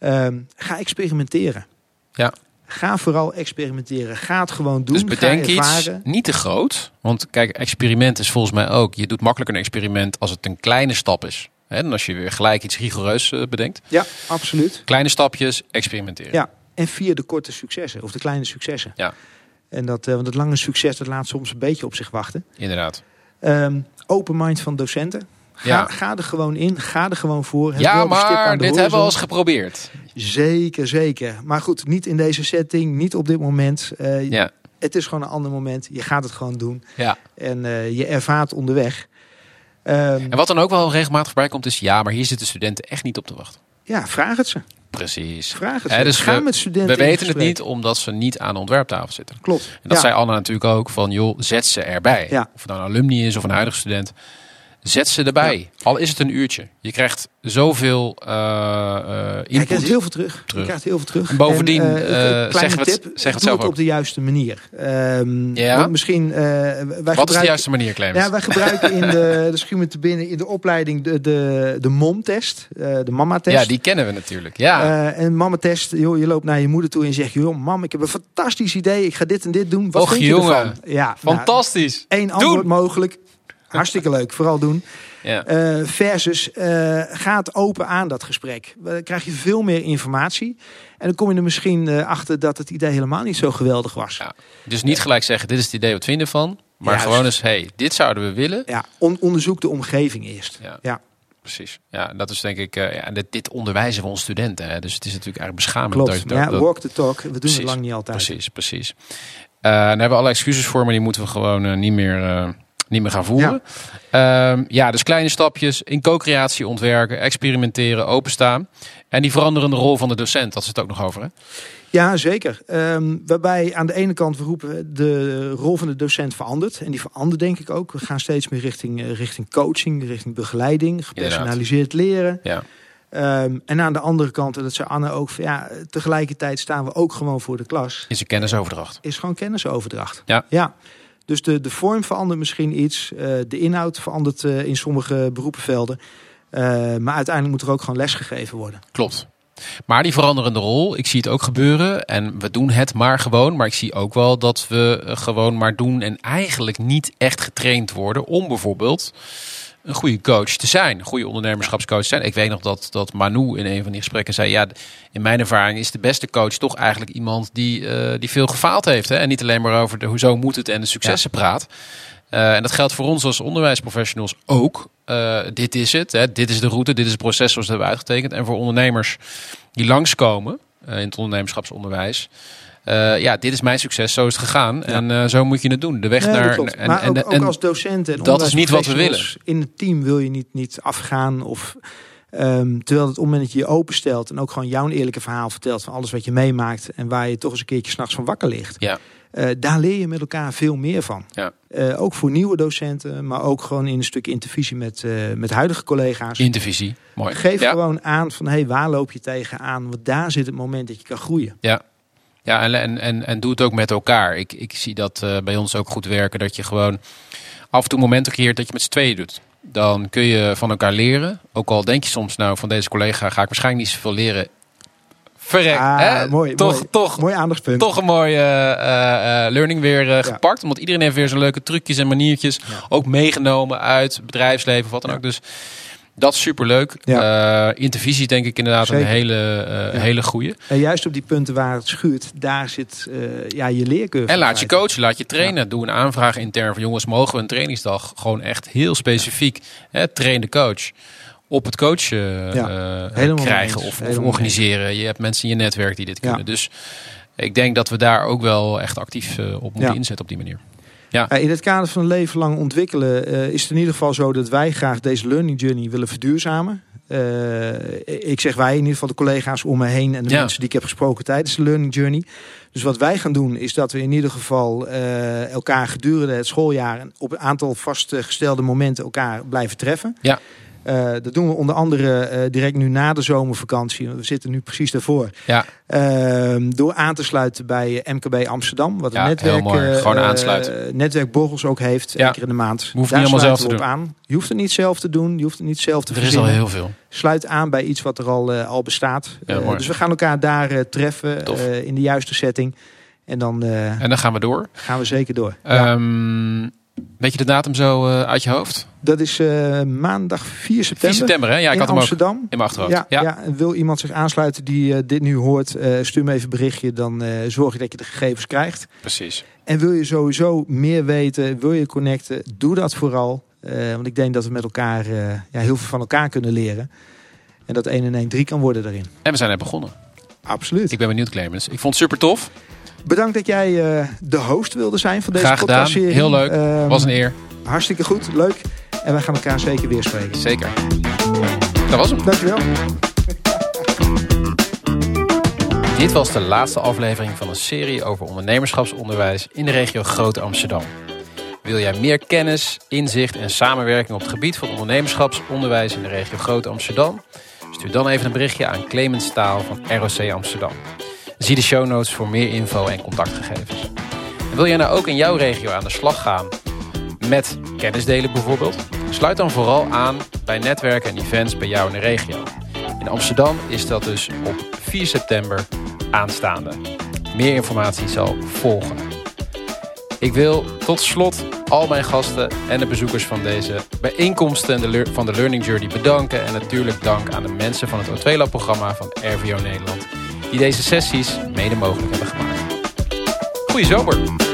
Uh, ga experimenteren. Ja. Ga vooral experimenteren. Ga het gewoon doen. Dus bedenk iets niet te groot. Want kijk, experiment is volgens mij ook. Je doet makkelijker een experiment als het een kleine stap is. Hè, dan als je weer gelijk iets rigoureus uh, bedenkt. Ja, absoluut. Kleine stapjes, experimenteren. Ja, en via de korte successen of de kleine successen. Ja. En dat, want het lange succes dat laat soms een beetje op zich wachten. Inderdaad. Um, open mind van docenten. Ga, Ja. ga er gewoon in, ga er gewoon voor. Ja, maar dit hebben we al eens geprobeerd. Zeker, zeker. Maar goed, niet in deze setting, niet op dit moment. Eh, Ja. Het is gewoon een ander moment. Je gaat het gewoon doen. ja. En eh, je ervaart onderweg. Ehm, En wat dan ook wel regelmatig voorbij komt is... ja, maar hier zitten studenten echt niet op te wachten. ja, vraag het ze. Precies. Vraag het dus Ga we- met studenten We weten het niet omdat ze niet aan de ontwerptafel zitten. Klopt. En dat ja. zei Anna natuurlijk ook van, joh, zet ze erbij. Ja. Of het nou een alumni is of een huidige student. Zet ze erbij. Al is het een uurtje. Je krijgt zoveel eh eh, Ja, je input. krijgt heel veel terug. Terug. Je krijgt heel veel terug. En bovendien, En, zeggen we het- tip, zeggen het doe zelf het op ook. de juiste manier. Ehm, Ja? Misschien, wij Wat is de juiste manier, Clemens? Ja, wij gebruiken in de, de te binnen in de opleiding de, de, de MOM-test, de mama-test. Ja, die kennen we natuurlijk. Ja, en mama-test, joh, je loopt naar je moeder toe en zegt, joh, mam, ik heb een fantastisch idee, ik ga dit en dit doen. Wat Och, vind je jongen. ervan? Ja, nou, fantastisch. één antwoord mogelijk. Hartstikke leuk, vooral doen. Ja. Eh, versus, eh ga het open aan dat gesprek. Dan krijg je veel meer informatie. En dan kom je er misschien eh, achter dat het idee helemaal niet zo geweldig was. Ja. Dus niet gelijk zeggen, dit is het idee, wat vinden van? Maar Juist. gewoon eens, hey, dit zouden we willen. Ja, on- onderzoek de omgeving eerst. Ja. Ja, Precies. Ja, dat is denk ik, eh, ja, dit, dit onderwijzen we onze studenten. Hè. Dus het is natuurlijk eigenlijk beschamend. klopt. dat- ja, dat- walk the talk. We doen Precies, het lang niet altijd. Precies, precies. Eh daar hebben we alle excuses voor, maar die moeten we gewoon niet, meer, niet meer gaan voeren. Ja. ja, dus kleine stapjes in co-creatie ontwerken, experimenteren, openstaan. En die veranderende rol van de docent, dat is het ook nog over. Hè? Ja, zeker. Ehm, waarbij aan de ene kant we roepen de rol van de docent verandert. En die verandert denk ik ook. We gaan steeds meer richting, eh, richting coaching, richting begeleiding, gepersonaliseerd leren. Ja. Ehm, en aan de andere kant, en dat zei Anne ook, ja, tegelijkertijd staan we ook gewoon voor de klas. Is een kennisoverdracht. Is gewoon kennisoverdracht. Ja. ja. Dus de, de vorm verandert misschien iets. eh, de inhoud verandert eh, in sommige beroepenvelden. Eh, maar uiteindelijk moet er ook gewoon les gegeven worden. Klopt. Maar die veranderende rol, ik zie het ook gebeuren. En we doen het maar gewoon. Maar ik zie ook wel dat we gewoon maar doen. En eigenlijk niet echt getraind worden om bijvoorbeeld een goede coach te zijn. Een goede ondernemerschapscoach te zijn. Ik weet nog dat, dat Manu in een van die gesprekken zei... ja, in mijn ervaring is de beste coach toch eigenlijk iemand die, eh, die veel gefaald heeft. Hè? En niet alleen maar over de hoezo moet het en de successen praat. Uh, en dat geldt voor ons als onderwijsprofessionals ook. Uh, dit is het, hè? dit is de route, dit is het proces zoals we hebben uitgetekend. En voor ondernemers die langskomen in het ondernemerschapsonderwijs. Uh, ja, dit is mijn succes, zo is het gegaan. Ja. En uh, zo moet je het doen. De weg ja, naar. En, maar ook, en, ook als docent en dat is niet wat we willen. In het team wil je niet, niet afgaan of. Um, terwijl het op het moment dat je je openstelt en ook gewoon jouw eerlijke verhaal vertelt van alles wat je meemaakt en waar je toch eens een keertje s'nachts van wakker ligt. Ja. Uh, daar leer je met elkaar veel meer van. Ja. Uh, ook voor nieuwe docenten, maar ook gewoon in een stuk intervisie met, uh, met huidige collega's. Intervisie, mooi. Geef ja. gewoon aan van hey, waar loop je tegenaan? Want daar zit het moment dat je kan groeien. Ja, ja en, en, en, en doe het ook met elkaar. Ik, ik zie dat uh, bij ons ook goed werken. Dat je gewoon af en toe momenten creëert dat je met z'n tweeën doet. Dan kun je van elkaar leren. Ook al denk je soms, nou, van deze collega ga ik waarschijnlijk niet zoveel leren. Verrek, ah, hè? Mooi, toch, mooi, toch, mooi aandachtspunt. Toch een mooie uh, uh, learning weer uh, gepakt. Ja. Omdat iedereen heeft weer zijn leuke trucjes en maniertjes. Ja. Ook meegenomen uit bedrijfsleven of wat dan ja. ook. Dus Dat is superleuk. Ja. Uh, intervisie denk ik inderdaad Zeker. een hele, uh, Ja. hele goeie. En juist op die punten waar het schuurt, daar zit eh, ja, je leercurve. En laat je coachen, laat je trainen. Doe een aanvraag intern van jongens, mogen we een trainingsdag gewoon echt heel specifiek hè, train de coach op het coachen eh, eh, krijgen of, organiseren. Je hebt mensen in je netwerk die dit kunnen. Dus ik denk dat we daar ook wel echt actief eh, op moeten inzetten op die manier. Ja, in het kader van een leven lang ontwikkelen eh, is het in ieder geval zo dat wij graag deze learning journey willen verduurzamen. Eh, ik zeg wij, in ieder geval de collega's om me heen en de Ja. mensen die ik heb gesproken tijdens de learning journey. Dus wat wij gaan doen is dat we in ieder geval eh, elkaar gedurende het schooljaar op een aantal vastgestelde momenten elkaar blijven treffen. Ja. Eh, dat doen we onder andere eh, direct nu na de zomervakantie. We zitten nu precies daarvoor. Ja, Ehm, door aan te sluiten bij eh, MKB Amsterdam. Wat een Ja, netwerk, eh, Gewoon aansluiten. netwerkborrels ook heeft. Ja. één keer in de maand. Hoeft Daar niet allemaal zelf te op aan. Je hoeft het niet zelf te doen. Je hoeft het niet zelf te er is al heel veel. Sluit aan bij iets wat er al, al bestaat. Ja, dus we gaan elkaar daar treffen in de juiste setting. En dan En dan gaan we door. gaan we zeker door. Ja. Weet je de datum zo eh, uit je hoofd? Dat is eh, maandag 4 september. 4 september, hè? Ja, ik in had hem ook Amsterdam. in mijn achterhoofd. Ja, ja. wil iemand zich aansluiten die eh, dit nu hoort, stuur me even een berichtje. Dan zorg je dat je de gegevens krijgt. precies. En wil je sowieso meer weten, wil je connecten, doe dat vooral. Want ik denk dat we met elkaar ja, heel veel van elkaar kunnen leren. En dat 1 en 1 3 kan worden daarin. En we zijn net begonnen. Absoluut. Ik ben benieuwd, Clemens. Ik vond het super tof. Bedankt dat jij eh, de host wilde zijn van deze Graag gedaan. podcastserie. Heel leuk. Ehm, Was een eer. Hartstikke goed, leuk. En wij gaan elkaar zeker weer spreken. Zeker. Dat was hem. Dankjewel. Dit was de laatste aflevering van een serie over ondernemerschapsonderwijs in de regio Groot Amsterdam. Wil jij meer kennis, inzicht en samenwerking op het gebied van ondernemerschapsonderwijs in de regio Groot Amsterdam? Stuur dan even een berichtje aan Clemens Staal van ROC Amsterdam. Zie de show notes voor meer info en contactgegevens. En wil jij nou ook in jouw regio aan de slag gaan met kennisdelen bijvoorbeeld? Sluit dan vooral aan bij netwerken en events bij jou in de regio. In Amsterdam is dat dus op 4 september aanstaande. Meer informatie zal volgen. Ik wil tot slot al mijn gasten en de bezoekers van deze bijeenkomsten van de Learning Journey bedanken. En natuurlijk dank aan de mensen van het O2-lab-programma van RVO Nederland. Die deze sessies mede mogelijk hebben gemaakt. Goeie zomer!